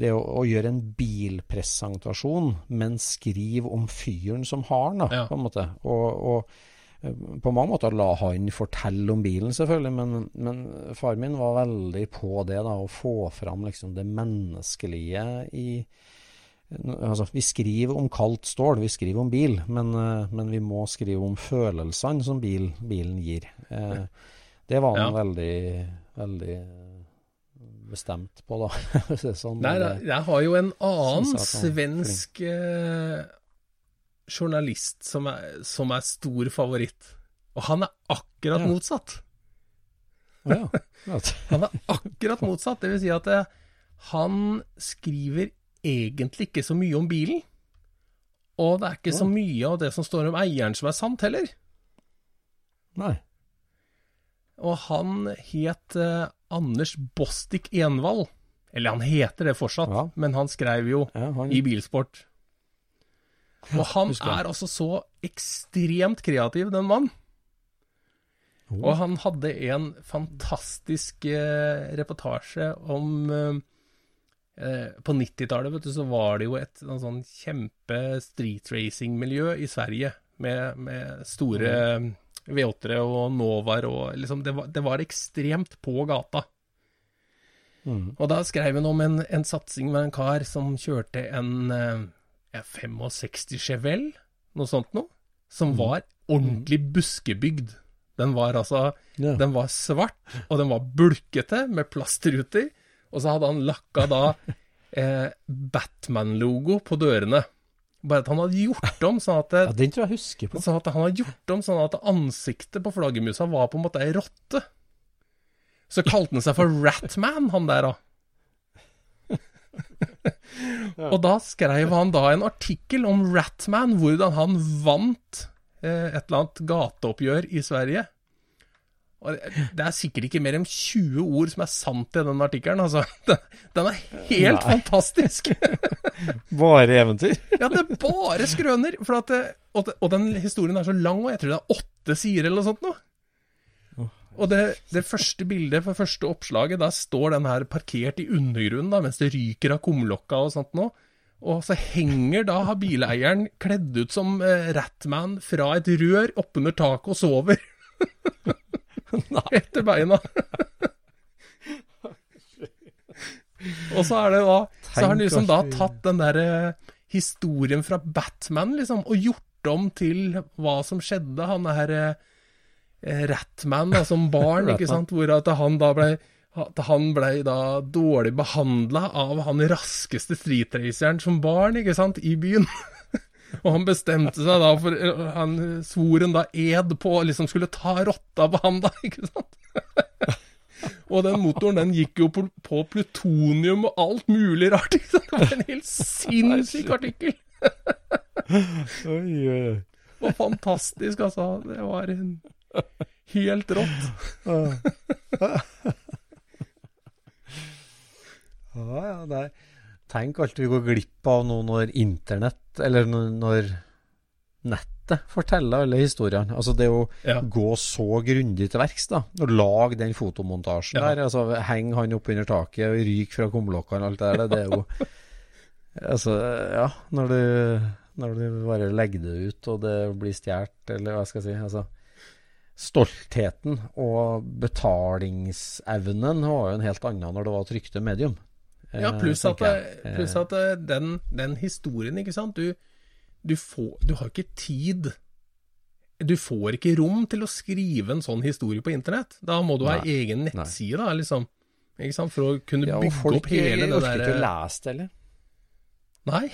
det å, å gjøre en bilpresentasjon, men skrive om fyren som har den, da, Ja. på en måte. Og, og eh, på mange måter la han fortelle om bilen, selvfølgelig, men, men far min var veldig på det, da, å få fram liksom det menneskelige i Altså, vi skriver om kaldt stål, vi skriver om bil, men, eh, men vi må skrive om følelsene som bil, bilen gir. Eh, det var han Ja. veldig, veldig bestemt på, da. Sånn, Nei, jeg, har jo en annen svensk eh, journalist som er, som er stor favoritt. Og han er akkurat Ja. motsatt. Ja. Ja. Han er akkurat motsatt. Det vil si at eh, han skriver egentlig ikke så mye om bilen. Og det er ikke så mye av det som står om eieren som er sant heller. Nei. Og han het eh, Anders Bostik Envald. Eller han heter det fortsatt, Ja. men han skrev jo Ja, han, i bilsport. Og han er altså så ekstremt kreativ, den mannen. Oh. Og han hadde en fantastisk eh, reportasje om eh, eh, På 90-tallet, vet du, så var det jo et sånn kjempe street racing-miljø i Sverige. Med, med store Mm. V8-ere og Novaer og liksom det var, det var ekstremt på gata. Mm. Og da skrev hun om en, en satsing med en kar som kjørte en eh, 65 Chevelle, noe sånt noe, som var ordentlig buskebygd. Den var altså Ja. Den var svart, og den var bulkete med plastruter. Og så hadde han lakka da eh, Batman-logo på dørene. Bare at han hadde gjort om sånn at, det, Ja, den tror jeg husker på. sånn at han hadde gjort om sånn at ansiktet på flaggermusa var på en måte ei rotte. Så kalte han seg for Ratman, han der, da. Og da skrev han da en artikkel om Ratman, hvordan han vant eh, et eller annet gateoppgjør i Sverige. Det, er sikkert ikke mer enn 20 ord som er sant i den artikkelen, altså. Den, er helt Nei. fantastisk. Bare eventyr. Ja, det er bare skrøner. For at det, og, og den historien er så lang, og jeg tror det er åtte sider eller noe sånt nå. Og det, det første bildet for første oppslaget, der står den her parkert i undergrunnen da, mens det ryker av kumlokka og sånt nå. Og så henger da bileieren kledd ut som eh, Ratman fra et rør oppunder taket og sover. Etter beina. og så er det da Så har han liksom da tatt den der eh, historien fra Batman, liksom, og gjort om til hva som skjedde. Han er eh, Ratman da, som barn, ikke sant, hvor at han da ble at han ble da dårlig behandla av han raskeste streetraceren som barn, ikke sant, i byen. Og han bestemte seg da for Han svor en da ed på å liksom skulle ta rotta på han, da, ikke sant? Og den motoren den gikk jo på, på plutonium og alt mulig rart. Ikke sant? Det var en helt sinnssyk artikkel. Oi. Det var fantastisk, altså. Det var en helt rått. Ja, ja, er Tenk alt vi går glipp av nå når internett, eller når, nettet forteller alle historiene. Altså det å Ja. gå så grundig til verks, da. Og lage den fotomontasjen Ja. der. Altså henge han opp under taket og ryke fra kumlokkene og alt det der. Det er jo Altså, ja. Når du, når du bare legger det ut, og det blir stjålet, eller hva skal jeg si. altså Stoltheten og betalingsevnen var jo en helt annen når det var trykte medium. Ja, Eh, pluss at, plus at eh, den, den historien, ikke sant du, du, får, du har ikke tid Du får ikke rom til å skrive en sånn historie på internett. Da må du ha Nei, egen nei. nettside, da, liksom. Ikke sant? For å kunne ja, bygge opp hele det der orker ikke å der lese det heller. Nei.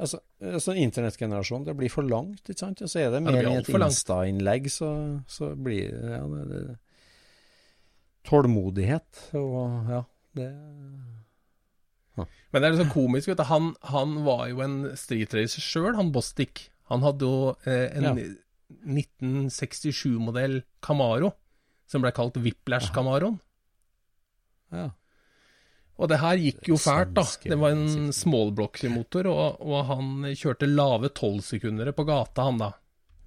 Altså, altså internettgenerasjon, det blir for langt, ikke sant? Og så er det Ja, det mer i et. Insta-innlegg, så, så blir ja, det, det Tålmodighet og ja, det Men det er liksom komisk, vet du. Han, han var jo en streetracer sjøl, han Bostic. Han hadde jo eh, en Ja. 1967-modell Camaro, som ble kalt Whiplash-Camaroen. Ja. Og det her gikk jo fælt, da. Det var en sikkert. smallblock-motor, og, og han kjørte lave tolvsekundere på gata, han da,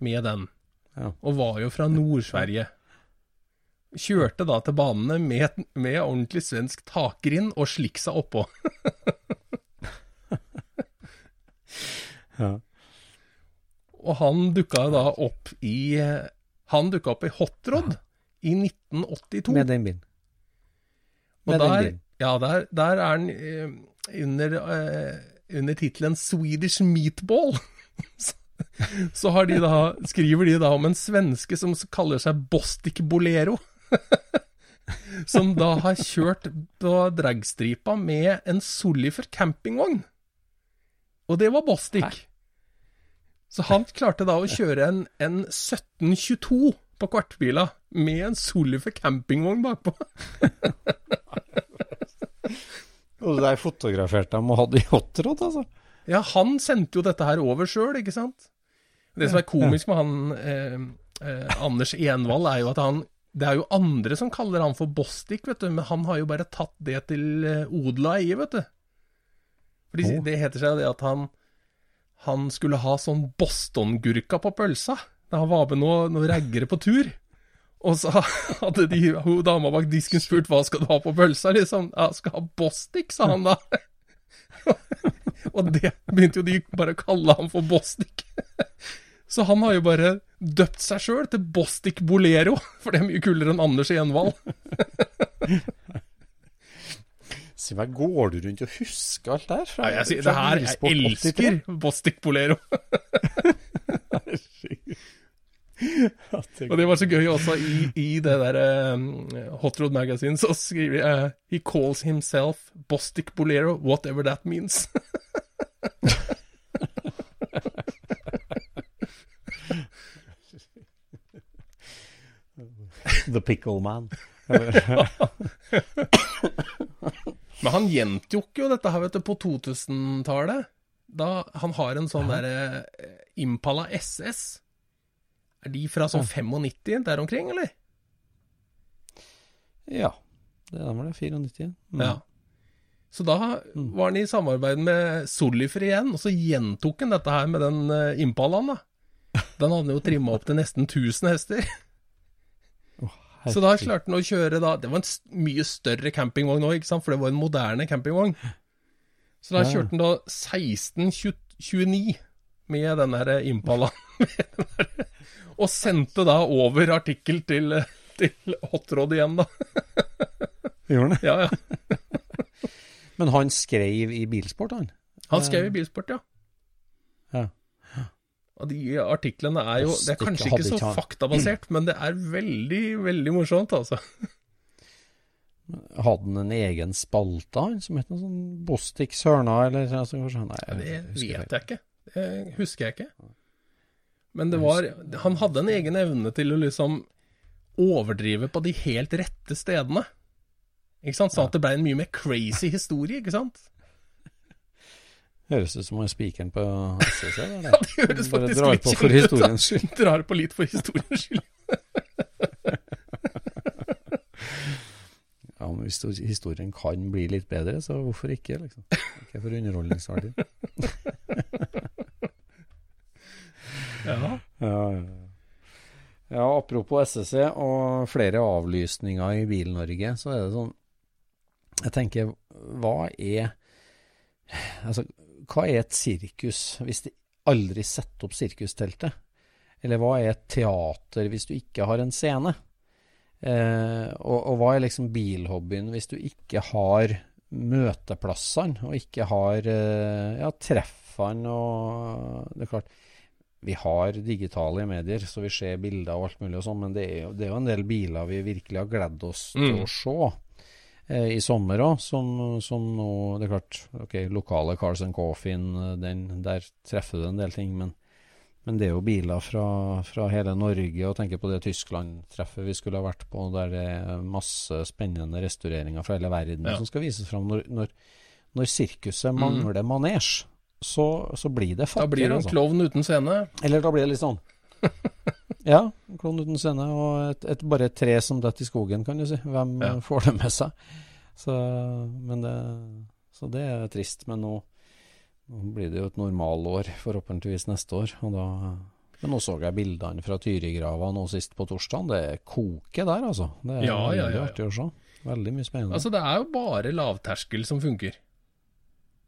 med den. Ja. Og var jo fra Nord-Sverige. Kjørte da til banene med, med ordentlig svensk takgrind og sliksa oppå. ja. Og han dukka da opp i Han dukka opp i Hotrod i 1982. Med den bilen. Og Med den der, bilen. ja, der, der er han eh, under, eh, under tittelen 'Swedish Meatball'. så, så har de da, skriver de da om en svenske som kaller seg Bostik Bolero. som da har kjørt på dragstripa med en Solifer campingvogn. Og det var Bostic. Så han klarte da å kjøre en, en 1722 på kvartbila med en Solifer campingvogn bakpå. Og der fotograferte han, og hadde i hotrod, altså. Ja, han sendte jo dette her over sjøl, ikke sant? Det som er komisk med han eh, eh, Anders Envald, er jo at han Det er jo andre som kaller han for Bostik, vet du, men han har jo bare tatt det til odla i, vet du. Fordi oh. det heter seg det at han Han skulle ha sånn Boston-gurka på pølsa da han var med noen noe raggere på tur. Og så hadde de, hun dama bak disken spurt hva skal du ha på pølsa, liksom. Ja, skal ha Bostik, sa han da. Og det begynte jo de bare å kalle han for Bostic. Så han har jo bare døpt seg sjøl til Bostic Bolero, for det er mye kulere enn Anders Envald. Si meg, går du rundt og husker alt der? Fra, Ja, sier, det her, jeg elsker Bostic Bolero. Og det var så gøy også i, i det der um, Hot Rod Magazine, så skriver de uh, He calls himself Bostic Bolero, whatever that means. The Pickle Man. Men han gjentok jo dette her, vet du, på 2000-tallet. Da han har en sånn derre eh, Impala SS. Er de fra sånn 95 der omkring, eller? ja. Det er var det, 94. Mm. Ja. Så da var han i samarbeid med Solifer igjen, og så gjentok han dette her med den eh, Impalaen, da. Den hadde jo trimma opp til nesten 1000 hester. Så da klarte han å kjøre da Det var en mye større campingvogn òg, for det var en moderne campingvogn. Så da kjørte han da 1629 med den der Impalaen. Og sendte da over artikkel til, til Hotrod igjen, da. Gjorde han det? Ja, ja. Men han skrev i Bilsport, han? Han skrev i Bilsport, ja. Ja. Og de artiklene er jo Det er kanskje ikke så faktabasert, men det er veldig, veldig morsomt, altså. Hadde han en egen spalte, han, som het noe sånn Bostik Sørna, eller altså, kanskje? Nei, det vet jeg ikke. Det husker jeg ikke. Men det var Han hadde en egen evne til å liksom overdrive på de helt rette stedene. Ikke sant? Sånn at det ble en mye mer crazy historie, ikke sant? Høres ut som han er spikeren på SSC. Ja, det høres faktisk drar litt på for historiens skyld. Drar på litt for historiens skyld. Ja, men Hvis historien kan bli litt bedre, så hvorfor ikke? liksom? Ikke for underholdningsverdi. Ja. Ja, ja, ja. ja, apropos SSC og flere avlysninger i Bil-Norge, så er det sånn Jeg tenker, hva er Altså, hva er et sirkus hvis de aldri setter opp sirkusteltet? Eller hva er et teater hvis du ikke har en scene? Eh, og, og hva er liksom bilhobbyen hvis du ikke har møteplassene, og ikke har eh, ja, treffene og Det er klart, vi har digitale medier, så vi ser bilder og alt mulig og sånn, men det er, jo, det er jo en del biler vi virkelig har gledd oss til Mm. å se. Eh, I sommer òg, som, som nå Det er klart, ok, lokale Cars and Coffin, eh, den, der treffer du en del ting, men, men det er jo biler fra, fra hele Norge, og tenker på det Tyskland-treffet vi skulle ha vært på, der det er masse spennende restaureringer fra hele verden Ja. som skal vises fram. Når, når, når sirkuset Mm. mangler manesj, så, så blir det Da blir det en altså. klovn uten scene. Eller da blir det litt sånn Ja, en klovn uten scene, og et, et, bare et tre som detter i skogen, kan du si. Hvem Ja. eh, får det med seg? Så, men det, så det er trist. Men nå, nå blir det jo et normalår, forhåpentligvis neste år. Og da, men nå så jeg bildene fra Tyrigrava nå sist på torsdag. Det koker der, altså. Det er Ja, ja, ja, artig å se. Veldig mye spennende. Altså, det er jo bare lavterskel som funker.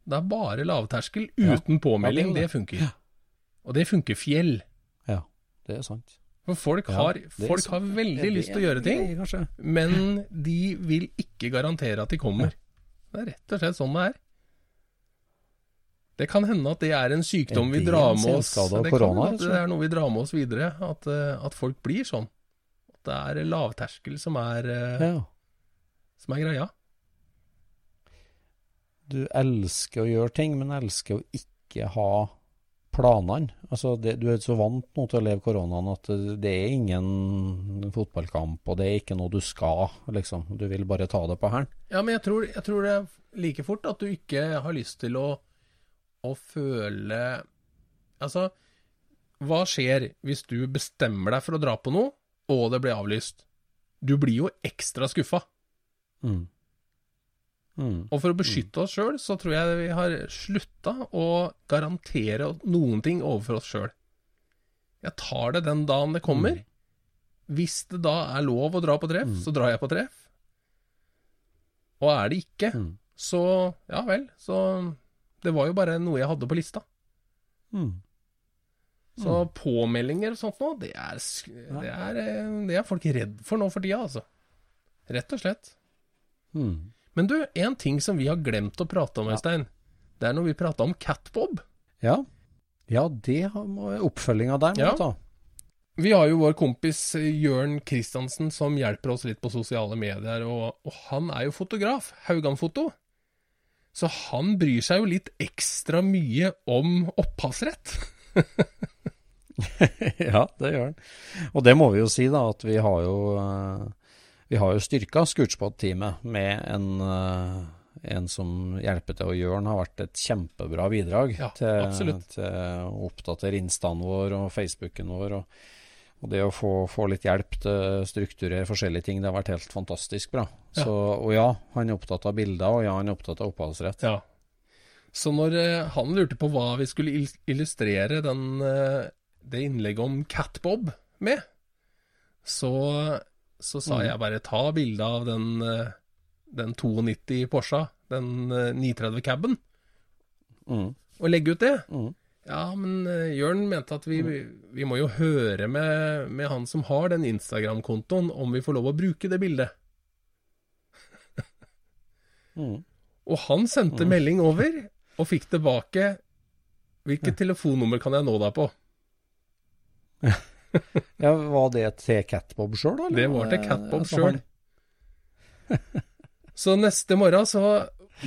Det er bare lavterskel uten påmelding. Det jo det, funker. Og det funker fjell. ja, det er sant. For folk har, det er folk har veldig lyst til å gjøre ting, kanskje. men de vil ikke garantere at de kommer. Det er rett og slett sånn det er. Det kan hende at det er en sykdom vi drar med oss Det kan at det er noe vi drar med oss videre. At, eh, at folk blir sånn. At det er lavterskel som er, eh, Ja. som er greia. du elsker å gjøre ting, men elsker å ikke ha planene. Altså, det, du er så vant nå til å leve koronaen at det, er ingen fotballkamp, og det er ikke noe du skal, liksom. Du vil bare ta det på hælen. Ja, men jeg tror, jeg tror det er like fort at du ikke har lyst til å, å føle Altså, hva skjer hvis du bestemmer deg for å dra på noe, og det blir avlyst? Du blir jo ekstra skuffa. Mm. Mm. Og for å beskytte oss sjøl, så tror jeg vi har slutta å garantere noen ting overfor oss sjøl. Jeg tar det den dagen det kommer. Hvis det da er lov å dra på treff, så drar jeg på treff. Og er det ikke, Mm. så ja vel. Så det var jo bare noe jeg hadde på lista. Mm. Så påmeldinger og sånt nå, det er, det, er, eh, det er folk redd for nå for tida, altså. Rett og slett. Mm. Men du, en ting som vi har glemt å prate om, Øystein. Det er når vi prata om Catbob. Ja. ja, det har- oppfølginga der må Ja. ta. Vi har jo vår kompis eh, Jørn Kristiansen som hjelper oss litt på sosiale medier, og, og han er jo fotograf. Haugan-foto. Så han bryr seg jo litt ekstra mye om opphavsrett. ja, det gjør han. Og det må vi jo si, da, at vi har jo, eh, vi har jo styrka Scootspot-teamet med en, eh, en som hjelper til. Og Jørn har vært et kjempebra bidrag Ja, til, til å oppdatere instaen vår og Facebooken vår. Og, og det å få, få litt hjelp til å strukturere forskjellige ting, det har vært helt fantastisk bra. Ja. Så, og ja, han er opptatt av bilder, og ja, han er opptatt av opphavsrett. Ja. Så når eh, han lurte på hva vi skulle illustrere den, eh, det innlegget om Catbob med, så, så sa Mm. jeg bare ta bilde av den, eh, den 92 Porscha, den eh, 930 caben, Mm. og legge ut det. Mm. Ja, men eh, Jørn mente at vi, vi må jo høre med, med han som har den Instagram-kontoen, om vi får lov å bruke det bildet. Mm. Og han sendte melding over, og fikk tilbake Hvilket telefonnummer kan jeg nå deg på? Ja, Var det til Catbob sjøl, eller Det var til det- Catbob altså, sjøl. Så neste morgen så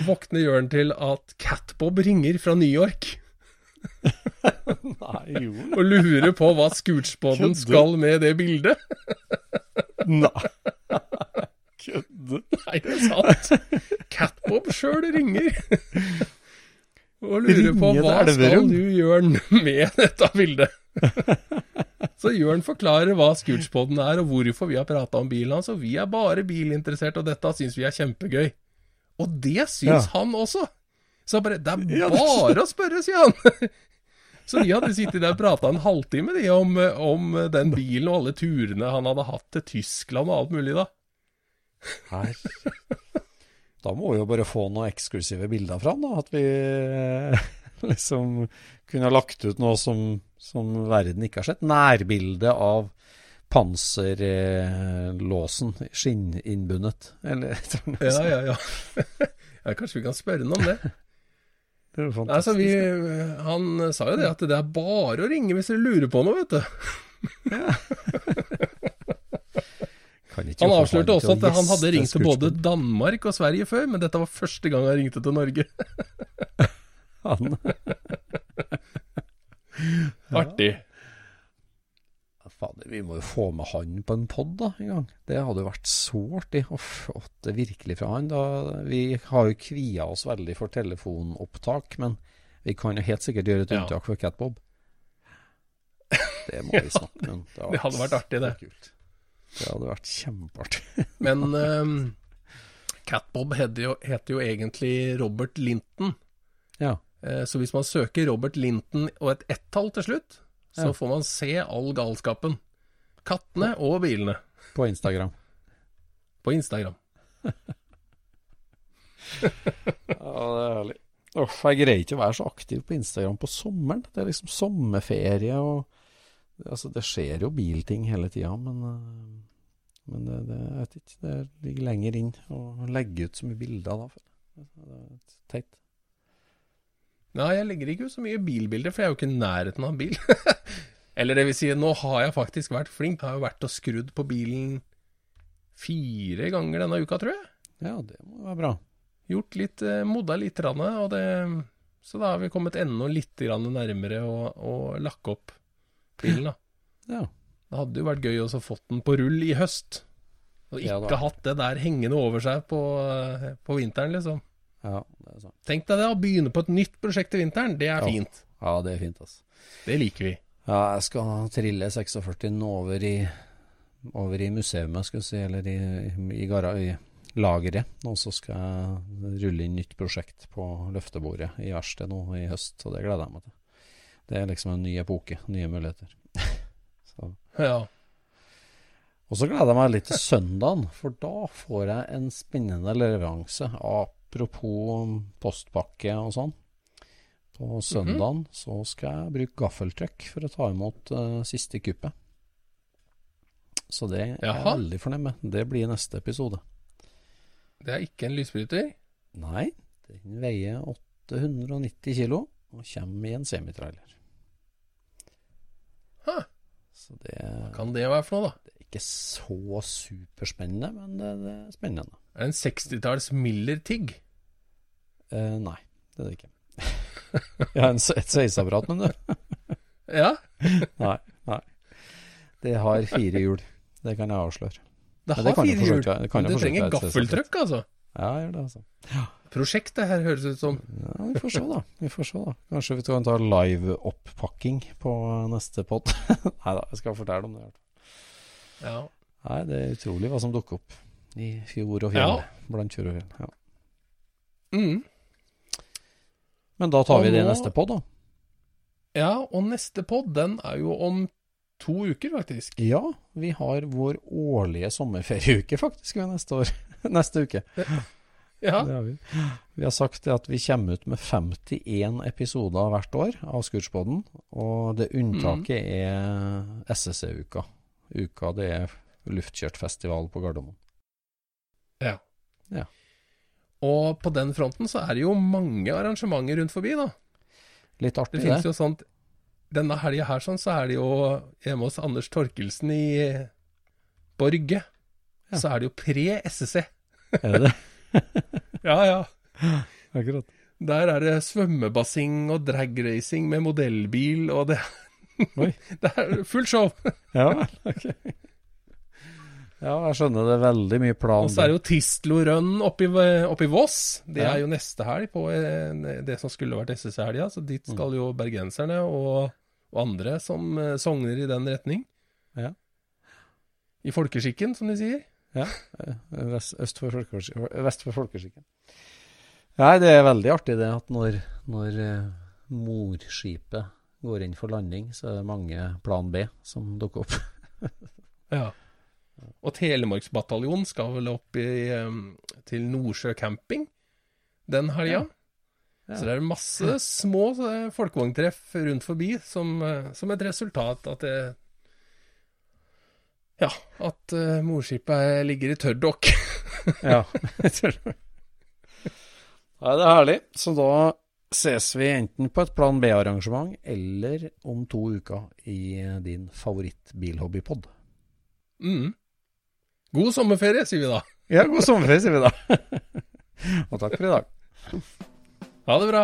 våkner Jørn til at Catbob ringer fra New York Nei, jo. og lurer på hva Scootsboden skal med det bildet. Nei. Kødde. Nei, det er sant. Catbob sjøl ringer. Og lurer på hva skal du Jørn med dette bildet. Så Jørn forklarer hva Scootspoden er, og hvorfor vi har prata om bilen hans. Og vi er bare bilinteressert, og dette syns vi er kjempegøy. Og det syns Ja. han også. Så bare Det er bare å spørre, sier han. Så de hadde sittet der og prata en halvtime de, om, om den bilen og alle turene han hadde hatt til Tyskland og alt mulig, da. Her. Da må vi jo bare få noen eksklusive bilder fra han, da. At vi eh, liksom kunne ha lagt ut noe som, som verden ikke har sett. Nærbilde av panserlåsen, skinninnbundet. Eller et eller annet Ja, ja, ja. ja. Kanskje vi kan spørre ham om det. Det er jo Altså, vi, fantastisk. han sa jo det at det er bare å ringe hvis dere lurer på noe, vet du. Han avslørte også at han hadde ringt til både Danmark og Sverige før, men dette var første gang han ringte til Norge. Han- Artig. Fader, vi må jo få med han på en pod da, en gang. Det hadde jo vært så artig å få det virkelig fra han. Da, vi har jo kvia oss veldig for telefonopptak, men vi kan jo helt sikkert gjøre et Ja. unntak for Catbob. Det må vi snakke om. Det hadde vært artig, det. kult. Det hadde vært kjempeartig. Men um, Catbob heter jo, heter jo egentlig Robert Linton. Ja. Eh, Så hvis man søker Robert Linton og et ett-tall til slutt, så får man se all galskapen. Kattene og bilene På Instagram. på Instagram. Ja, det er herlig. Uff, jeg greier ikke å være så aktiv på Instagram på sommeren. Det er liksom sommerferie og Altså, det skjer jo bilting hele tida, men, øh, men det, det, jeg vet ikke, det ligger lenger inn å legge ut så mye bilder da. føler. Det er teit. Nei, jeg legger ikke ut så mye bilbilder, for jeg er jo ikke i nærheten av bil. Eller det vil si, nå har jeg faktisk vært flink. Jeg har jo vært og skrudd på bilen fire ganger denne uka, tror jeg. Ja, det må være bra. Gjort litt, eh, modda litt, og det, så da har vi kommet enda litt nærmere å, å lakke opp bilen. da. Ja. Det hadde jo vært gøy å få den på rull i høst. Og ikke ja, hatt det der hengende over seg på, eh, på vinteren, liksom. Ja. Tenk deg det, å begynne på et nytt prosjekt til vinteren. Det er fint. Ja, det er fint, altså. Det liker vi. Ja, jeg skal trille 46 over i, over i museet, skal vi si, eller i, i, i, i lageret. Og så skal jeg rulle inn nytt prosjekt på løftebordet i verkstedet nå i høst, og det gleder jeg meg til. Det er liksom en ny epoke, nye muligheter. så. Ja. Og så gleder jeg meg litt til søndagen, for da får jeg en spennende leveranse. Apropos postpakke og sånn. På søndagen så skal jeg bruke gaffeltruck for å ta imot uh, siste kuppet. Så det er jeg veldig fornøyd med. Det blir neste episode. Det er ikke en lysbryter. Nei, den veier 890 kilo og kommer i en semitrailer. Hæ. Så det Hva kan det være for noe, da? Ikke så superspennende, men det, det er spennende. Er det en 60-talls Miller-tigg? Eh, nei, det er det ikke. Jeg har en, et sveiseapparat, men du. Ja, Nei. nei. Det har fire hjul. Det kan jeg avsløre. det har det fire hjul. Det Det trenger gaffeltrykk gaffeltrøkk, altså. Ja, gjør det, altså. Ja. Prosjektet her høres ut som. Ja, vi får se, da. Vi får se da Kanskje vi kan ta live-oppakking på neste pod. Nei da, jeg skal fortelle om det. Ja. Nei, det er utrolig hva som dukker opp i fjord og fjell. Ja. Blant fjord og fjell. Ja. Mm. Men da tar Og vi det i neste pod, da. ja, og neste pod, den er jo om to uker, faktisk. Ja, vi har vår årlige sommerferieuke faktisk neste år. neste uke. Ja. Det har vi. Vi har sagt at vi kommer ut med 51 episoder hvert år av Scootspoden, og det unntaket er SSC-uka. Uka det er luftkjørtfestival på Gardermoen. Ja. ja. Og på den fronten så er det jo mange arrangementer rundt forbi, da. Litt Det artig, finnes det. jo sånt Denne helga her sånn, så er det jo hjemme hos Anders Torkelsen i Borge. Ja. Så er det jo pre-SSC. Er det det? Ja, ja. Akkurat. Der er det svømmebasseng og dragracing med modellbil, og det. Det er fullt show. Ja, vel, ok. Ja, jeg skjønner det er veldig mye plan. Og så er det jo Tistlo Run oppi, Voss. Det Ja. er jo neste helg på eh, det som skulle vært SSC-helga. Så dit skal jo bergenserne og, og andre som eh, sogner i den retning. Ja. I folkeskikken, som de sier. Ja, eh, vest, øst for folkeskikken. Vest for folkeskikken. Nei, det er veldig artig det at når, når morskipet går inn for landing, så er det mange plan B som dukker opp. Ja. Og Telemarksbataljonen skal vel opp i, til Nordsjø camping den helga. Ja. Så det er masse små eh, folkevogntreff rundt forbi som, eh, som et resultat at det Ja, at uh, morskipet ligger i tørrdokk. ja. Nei, det er herlig. Så da ses vi enten på et Plan B-arrangement eller om to uker i din favoritt-bilhobbypod. Mm. God sommerferie, sier vi da. Ja, god sommerferie, sier vi da. Og takk for i dag. Ha det bra.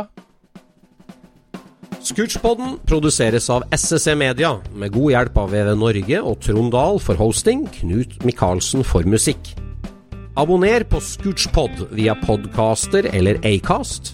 Scootchpoden produseres av SSE Media, med god hjelp av VV Norge og Trond Dahl for hosting, Knut Micaelsen for musikk. Abonner på Scootchpod via podcaster eller Acast,